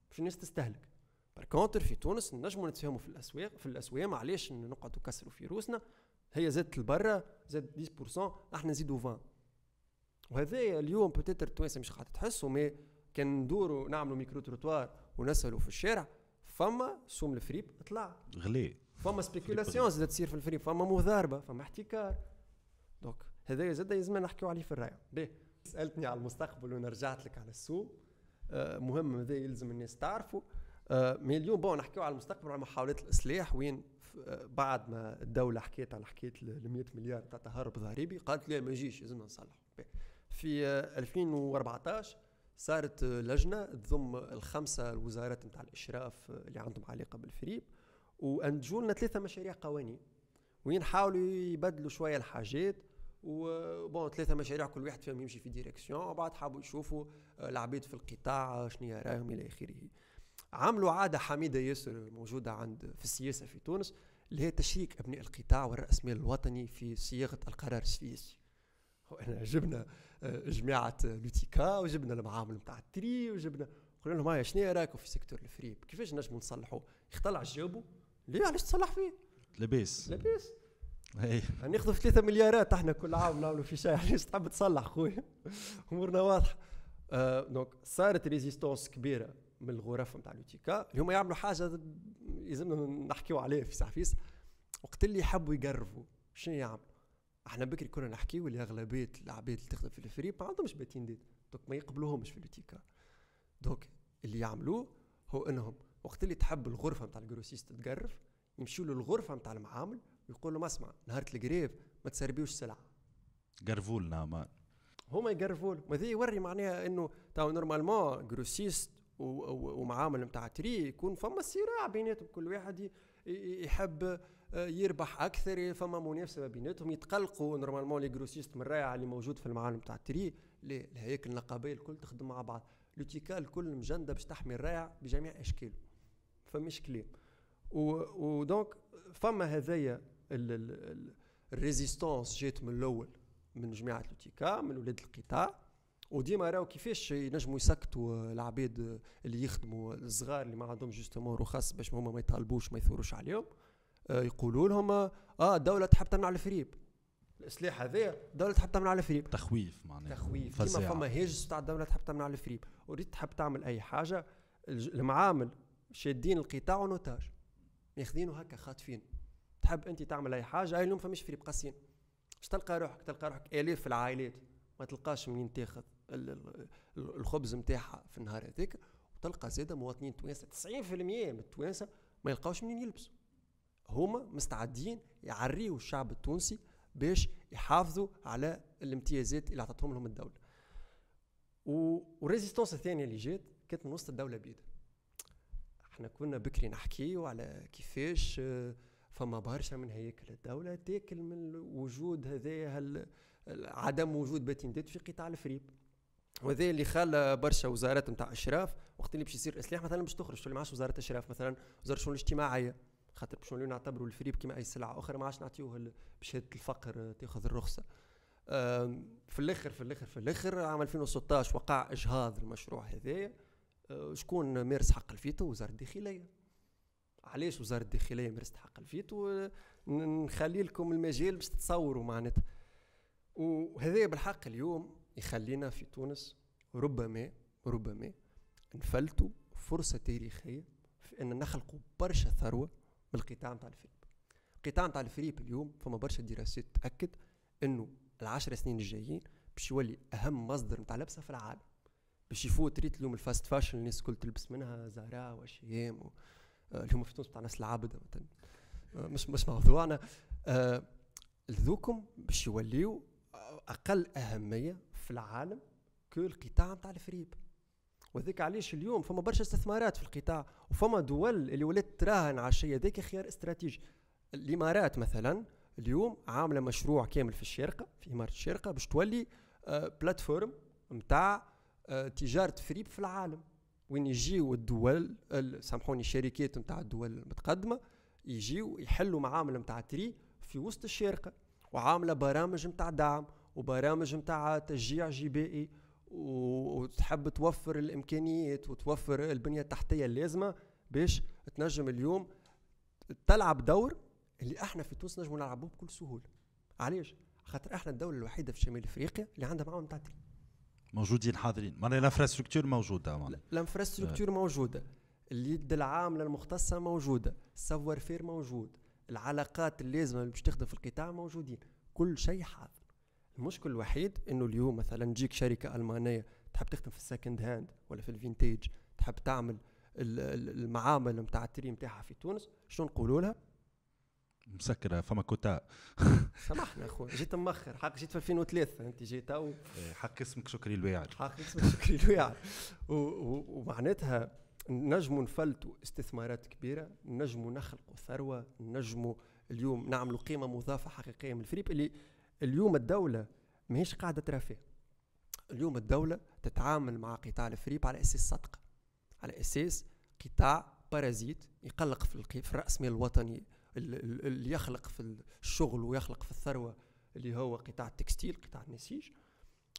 باش الناس تستهلك. contre في تونس نجموا نتفاهموا في الاسواق في الاسواق معليش نقعدوا نكسروا في روسنا. هي زادت لبرا زاد 10% إحنا نزيدوا 20 وهذا اليوم peut-être التوانسة مش قاعد تحسوا mais كان ندوروا نعملوا micro-trottoir ونسالوا في الشارع. فما سوم الفريب طلع غلي. فما spéculation زادت تصير في الفريب فما مضاربة فما احتكار. donc هذا زاد لازم نحكيو عليه في الرايه باهي سألتني على المستقبل وأنا رجعت لك على السوق. آه مهم هذا يلزم الناس تعرفوا. mais اليوم bon نحكيو على المستقبل على محاولات الإصلاح. وين؟ آه، بعد ما الدولة حكيت على حكايه ال 100 مليار تاع تهرب ضريبي قالت لا ما يجيش لازمنا نصلحوا في 2014 صارت لجنة تضم الخمسة الوزارات نتاع الإشراف اللي عندهم علاقة بالفريب وأنتجوا لنا ثلاثة مشاريع قوانين. وين؟ حاولوا يبدلوا شوية الحاجات. و bon ثلاثة مشاريع كل واحد فيهم يمشي في direction. وبعد حبوا يشوفوا العباد في القطاع شنو رأيهم إلى آخره. عملوا عادة حميدة ياسر موجودة عند في السياسة في تونس اللي هي تشريك أبناء القطاع والرأسمال الوطني في صياغة القرار السياسي. إحنا جبنا آه، جماعة لوتيكا وجبنا المعامل نتاع التري وجبنا قلنا لهم هاي شنو رايكم في سيكتور الفريب؟ كيفاش نجموا نصلحوا يختلع جاوبوا ليه؟ علاش تصلح فيه؟ لاباس. لاباس. اي ناخذوا في 3 مليارات إحنا كل عام نعملوا في شيء علاش تحب تصلح خويا؟ أمورنا واضحة. آه دونك صارت ريزيستونس كبيرة. من الغرف نتاع لوتيكا اللي هما يعملوا حاجة لازمنا نحكيو عليها في سعفيس وقت اللي يحبوا يقربوا شنو يعملوا؟ إحنا بكري كنا نحكيو اللي أغلبية العباد اللي تخدم في الفريق ما عندهمش باتين ديت. دوك ما يقبلوهمش في الوتيكا دوك اللي يعملوه هو إنهم وقت اللي تحب الغرفة نتاع الجروسيست تقرف يمشيوا للغرفة نتاع المعامل ويقول لهم اسمع نهار القريب ما تسربيوش سلعة. قرفوا لنا ما. هما يقرفوا لهم وهذا يوري معناها إنه تو نورمالمون جروسيست ومعامل نتاع تري يكون فما صراع بيناتهم كل واحد يحب آه، يربح أكثر فما منافسة بيناتهم يتقلقوا normalement les grossistes من الريع اللي موجود في المعامل تاع ال tri الهياكل النقابيه الكل تخدم مع بعض. لوتيكا الكل مجندة باش تحمي الريع بجميع أشكاله. فمش كلام. و donc فما هذايا ال résistance جات من الأول من جماعة لوتيكا من ولاد القطاع. وديما راهو كيفاش ينجموا يسكتوا العباد اللي يخدموا الصغار اللي ما عندهم justement رخص باش هما ما يطالبوش ما يثوروش عليهم آه، يقولوا لهم آه الدولة تحب تمنع الفريب. السلاح هذا الدولة تحب تمنع الفريب. تخويف معناها. تخويف. كيما فما هاجس تاع الدولة تحب تمنع الفريب. وريت تحب تعمل أي حاجة المعامل شادين القطاع ونوتاج ماخذينه هكا خاطفين. تحب أنت تعمل أي حاجة أي اليوم فماش فريب قاسين. باش تلقى روحك تلقى روحك آلاف العائلات ما تلقاش منين تاخذ. الخبز نتاعها في النهار هذاك وتلقى زاده مواطنين توانسه 90% من التوانسة ما يلقاوش منين يلبسوا. هما مستعدين يعريوا الشعب التونسي باش يحافظوا على الامتيازات اللي اعطتهم لهم الدولة. وال résistance الثانية اللي جات كانت من وسط الدولة بيدها إحنا كنا بكري نحكيو على كيفاش فما برشا من هياكل الدولة تاكل من وجود هذا عدم وجود patentes في قطاع الفريب. وهذا اللي خلى برشا وزارات نتاع أشراف وقت اللي باش يصير إصلاح مثلا باش تخرج تولي ما عادش وزارة أشراف مثلا؟ وزارة الشؤون الاجتماعية. خاطر باش نوليو نعتبروا الفريب كما أي سلعة أخرى ما عادش نعطيوه بشهاده الفقر تأخذ الرخصة. في الآخر في الآخر في الآخر عام 2016 وقع إجهاض المشروع هذايا أه، شكون مارس حق الفيتو؟ وزارة الداخلية. علاش وزارة الداخلية مارست حق الفيتو؟ نخلي لكم المجال باش تتصوروا معناتها. وهذا بالحق اليوم يخلينا في تونس ربما ربما نفلتوا فرصة تاريخية في أن نخلقوا برشا ثروة من القطاع نتاع الفريب القطاع نتاع الفريب اليوم فما برشا دراسات تأكد أنه العشر سنين الجايين باش يولي أهم مصدر نتاع لبسة في العالم. باش يفوت ريت اليوم ال fast fashion الناس الكل تلبس منها زارا و H&M و... آه، اللي هما في تونس بتاع ناس العابدة مثلا. آه، مش مش موضوعنا. آه ذوكم باش يوليو أقل أهمية في العالم كو القطاع نتاع الفريب. وذيك علاش اليوم فما برشا استثمارات في القطاع وفما دول اللي ولات تراهن على الشيء هذاك خيار استراتيجي. الإمارات مثلا اليوم عاملة مشروع كامل في الشارقه في إمارة الشارقه باش تولي آه بلاتفورم نتاع آه تجارة فريب في العالم. وين يجيو الدول سامحوني الشركات نتاع الدول المتقدمة يجيو يحلوا معاملة نتاع تري في وسط الشارقه وعاملة برامج نتاع دعم وبرامج نتاع تشجيع جبائي وتحب توفر الإمكانيات وتوفر البنية التحتية اللازمة باش تنجم اليوم تلعب دور اللي إحنا في تونس نجموا نلعبوه بكل سهولة. علاش؟ خاطر إحنا الدولة الوحيدة في شمال إفريقيا اللي عندها معاون تاع موجودين حاضرين. معناها ال infrastructure موجودة ال infrastructure موجودة. اليد العامله المختصه موجودة. ال savoir-faire موجود. العلاقات اللازمة اللي باش تخدم في القطاع موجودين. كل شيء حاضر. المشكل الوحيد إنه اليوم مثلا تجيك شركة ألمانية تحب تخدم في ال second hand ولا في ال vintage تحب تعمل المعامل نتاع ال tri نتاعها في تونس شنو نقولوا لها؟ مسكرة فما كوتا. سامحنا اخويا جيت مأخر حق جيت في 2003 أنت جيت تو إيه، حق اسمك شكري الواعر حق اسمك شكري الواعر ومعناتها نجموا نفلتوا استثمارات كبيرة نجموا نخلقوا ثروة نجموا اليوم نعملوا قيمة مضافة حقيقية من الفريب اللي اليوم الدولة ماهيش قاعدة ترى اليوم الدولة تتعامل مع قطاع الفريب على أساس صدقة على أساس قطاع parasite يقلق في, في الرأسمال الوطني اللي يخلق في الشغل ويخلق في الثروة اللي هو قطاع ال textile قطاع النسيج.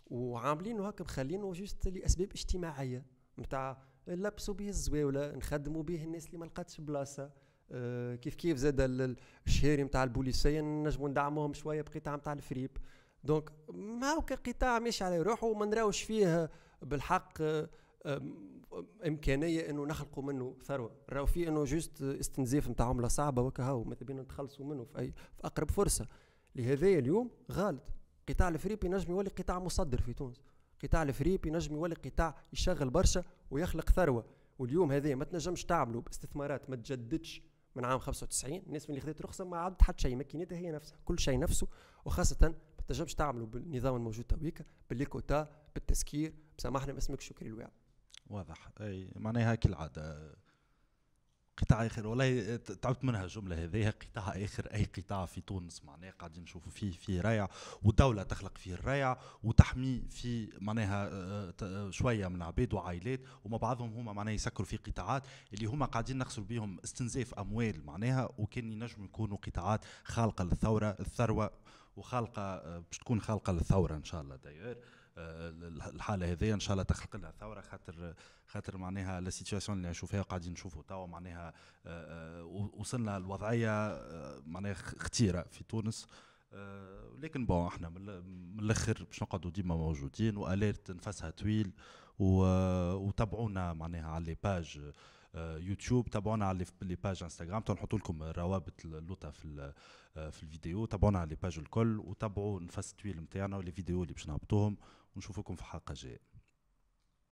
وعاملينه هكا مخلينه juste لأسباب اجتماعية نتاع نلبسوا به الزواولة نخدموا به الناس اللي ما لقاتش بلاصة. آه، كيف كيف زاد الشهري نتاع البوليسية نجموا ندعموهم شوية بقطاع نتاع الفريب. donc ما هو كقطاع ماشي على روحه وما نراوش فيه بالحق آه، إمكانية إنه نخلقوا منه ثروة. راهو فيه إنه juste استنزاف نتاع عمله صعبة وكهو ماذا بينا نتخلصوا منه في اي في أقرب فرصة. لهذا اليوم غالط. قطاع الفريب ينجم يولي قطاع مصدر في تونس. قطاع الفريب ينجم يولي قطاع يشغل برشا ويخلق ثروة. واليوم هذا ما تنجمش تعملوا باستثمارات ما تجددش من عام 95 الناس اللي خذت رخصة ما عادت حتى شيء ماكينتها هي نفسها كل شيء نفسه. وخاصة ما تنجمش تعملوا بالنظام الموجود تويكا بالليكوتا بالتسكير. بسامحنا ما شكري الواعي واضح. أي معناها كالعاده قطاع آخر. والله تعبت منها الجمله هذه. قطاع آخر أي قطاع في تونس. معناها قاعدين نشوفوا فيه في ريع والدولة تخلق فيه الريع وتحمي في معناها آه، شوية من عباد وعائلات. وما بعضهم هما معناها يسكروا في قطاعات اللي هما قاعدين نخسروا بهم استنزاف أموال معناها. وكان ينجموا يكونوا قطاعات خالقة للثورة الثروة وخالقة آه، باش تكون خالقة للثروة إن شاء الله داير. آه، الحالة هذه إن شاء الله تخلق لها ثورة خاطر خاطر معناها la situation اللي نشوفها قاعدين نشوفوا. توا معناها آه، آه، وصلنا لوضعيه معناها خطيرة في تونس. لكن bon إحنا من الآخر باش نقعدوا ديما موجودين و Alert نفسها طويل وتابعونا معناها على les pages YouTube تابعونا على les pages Instagram نحط لكم روابط اللوطه في في الفيديو. تابعونا على لي باج الكل وتابعوا نفس طويل نتاعنا ولي فيديو اللي باش نهبطوهم. ونشوفكم في حلقة جاية.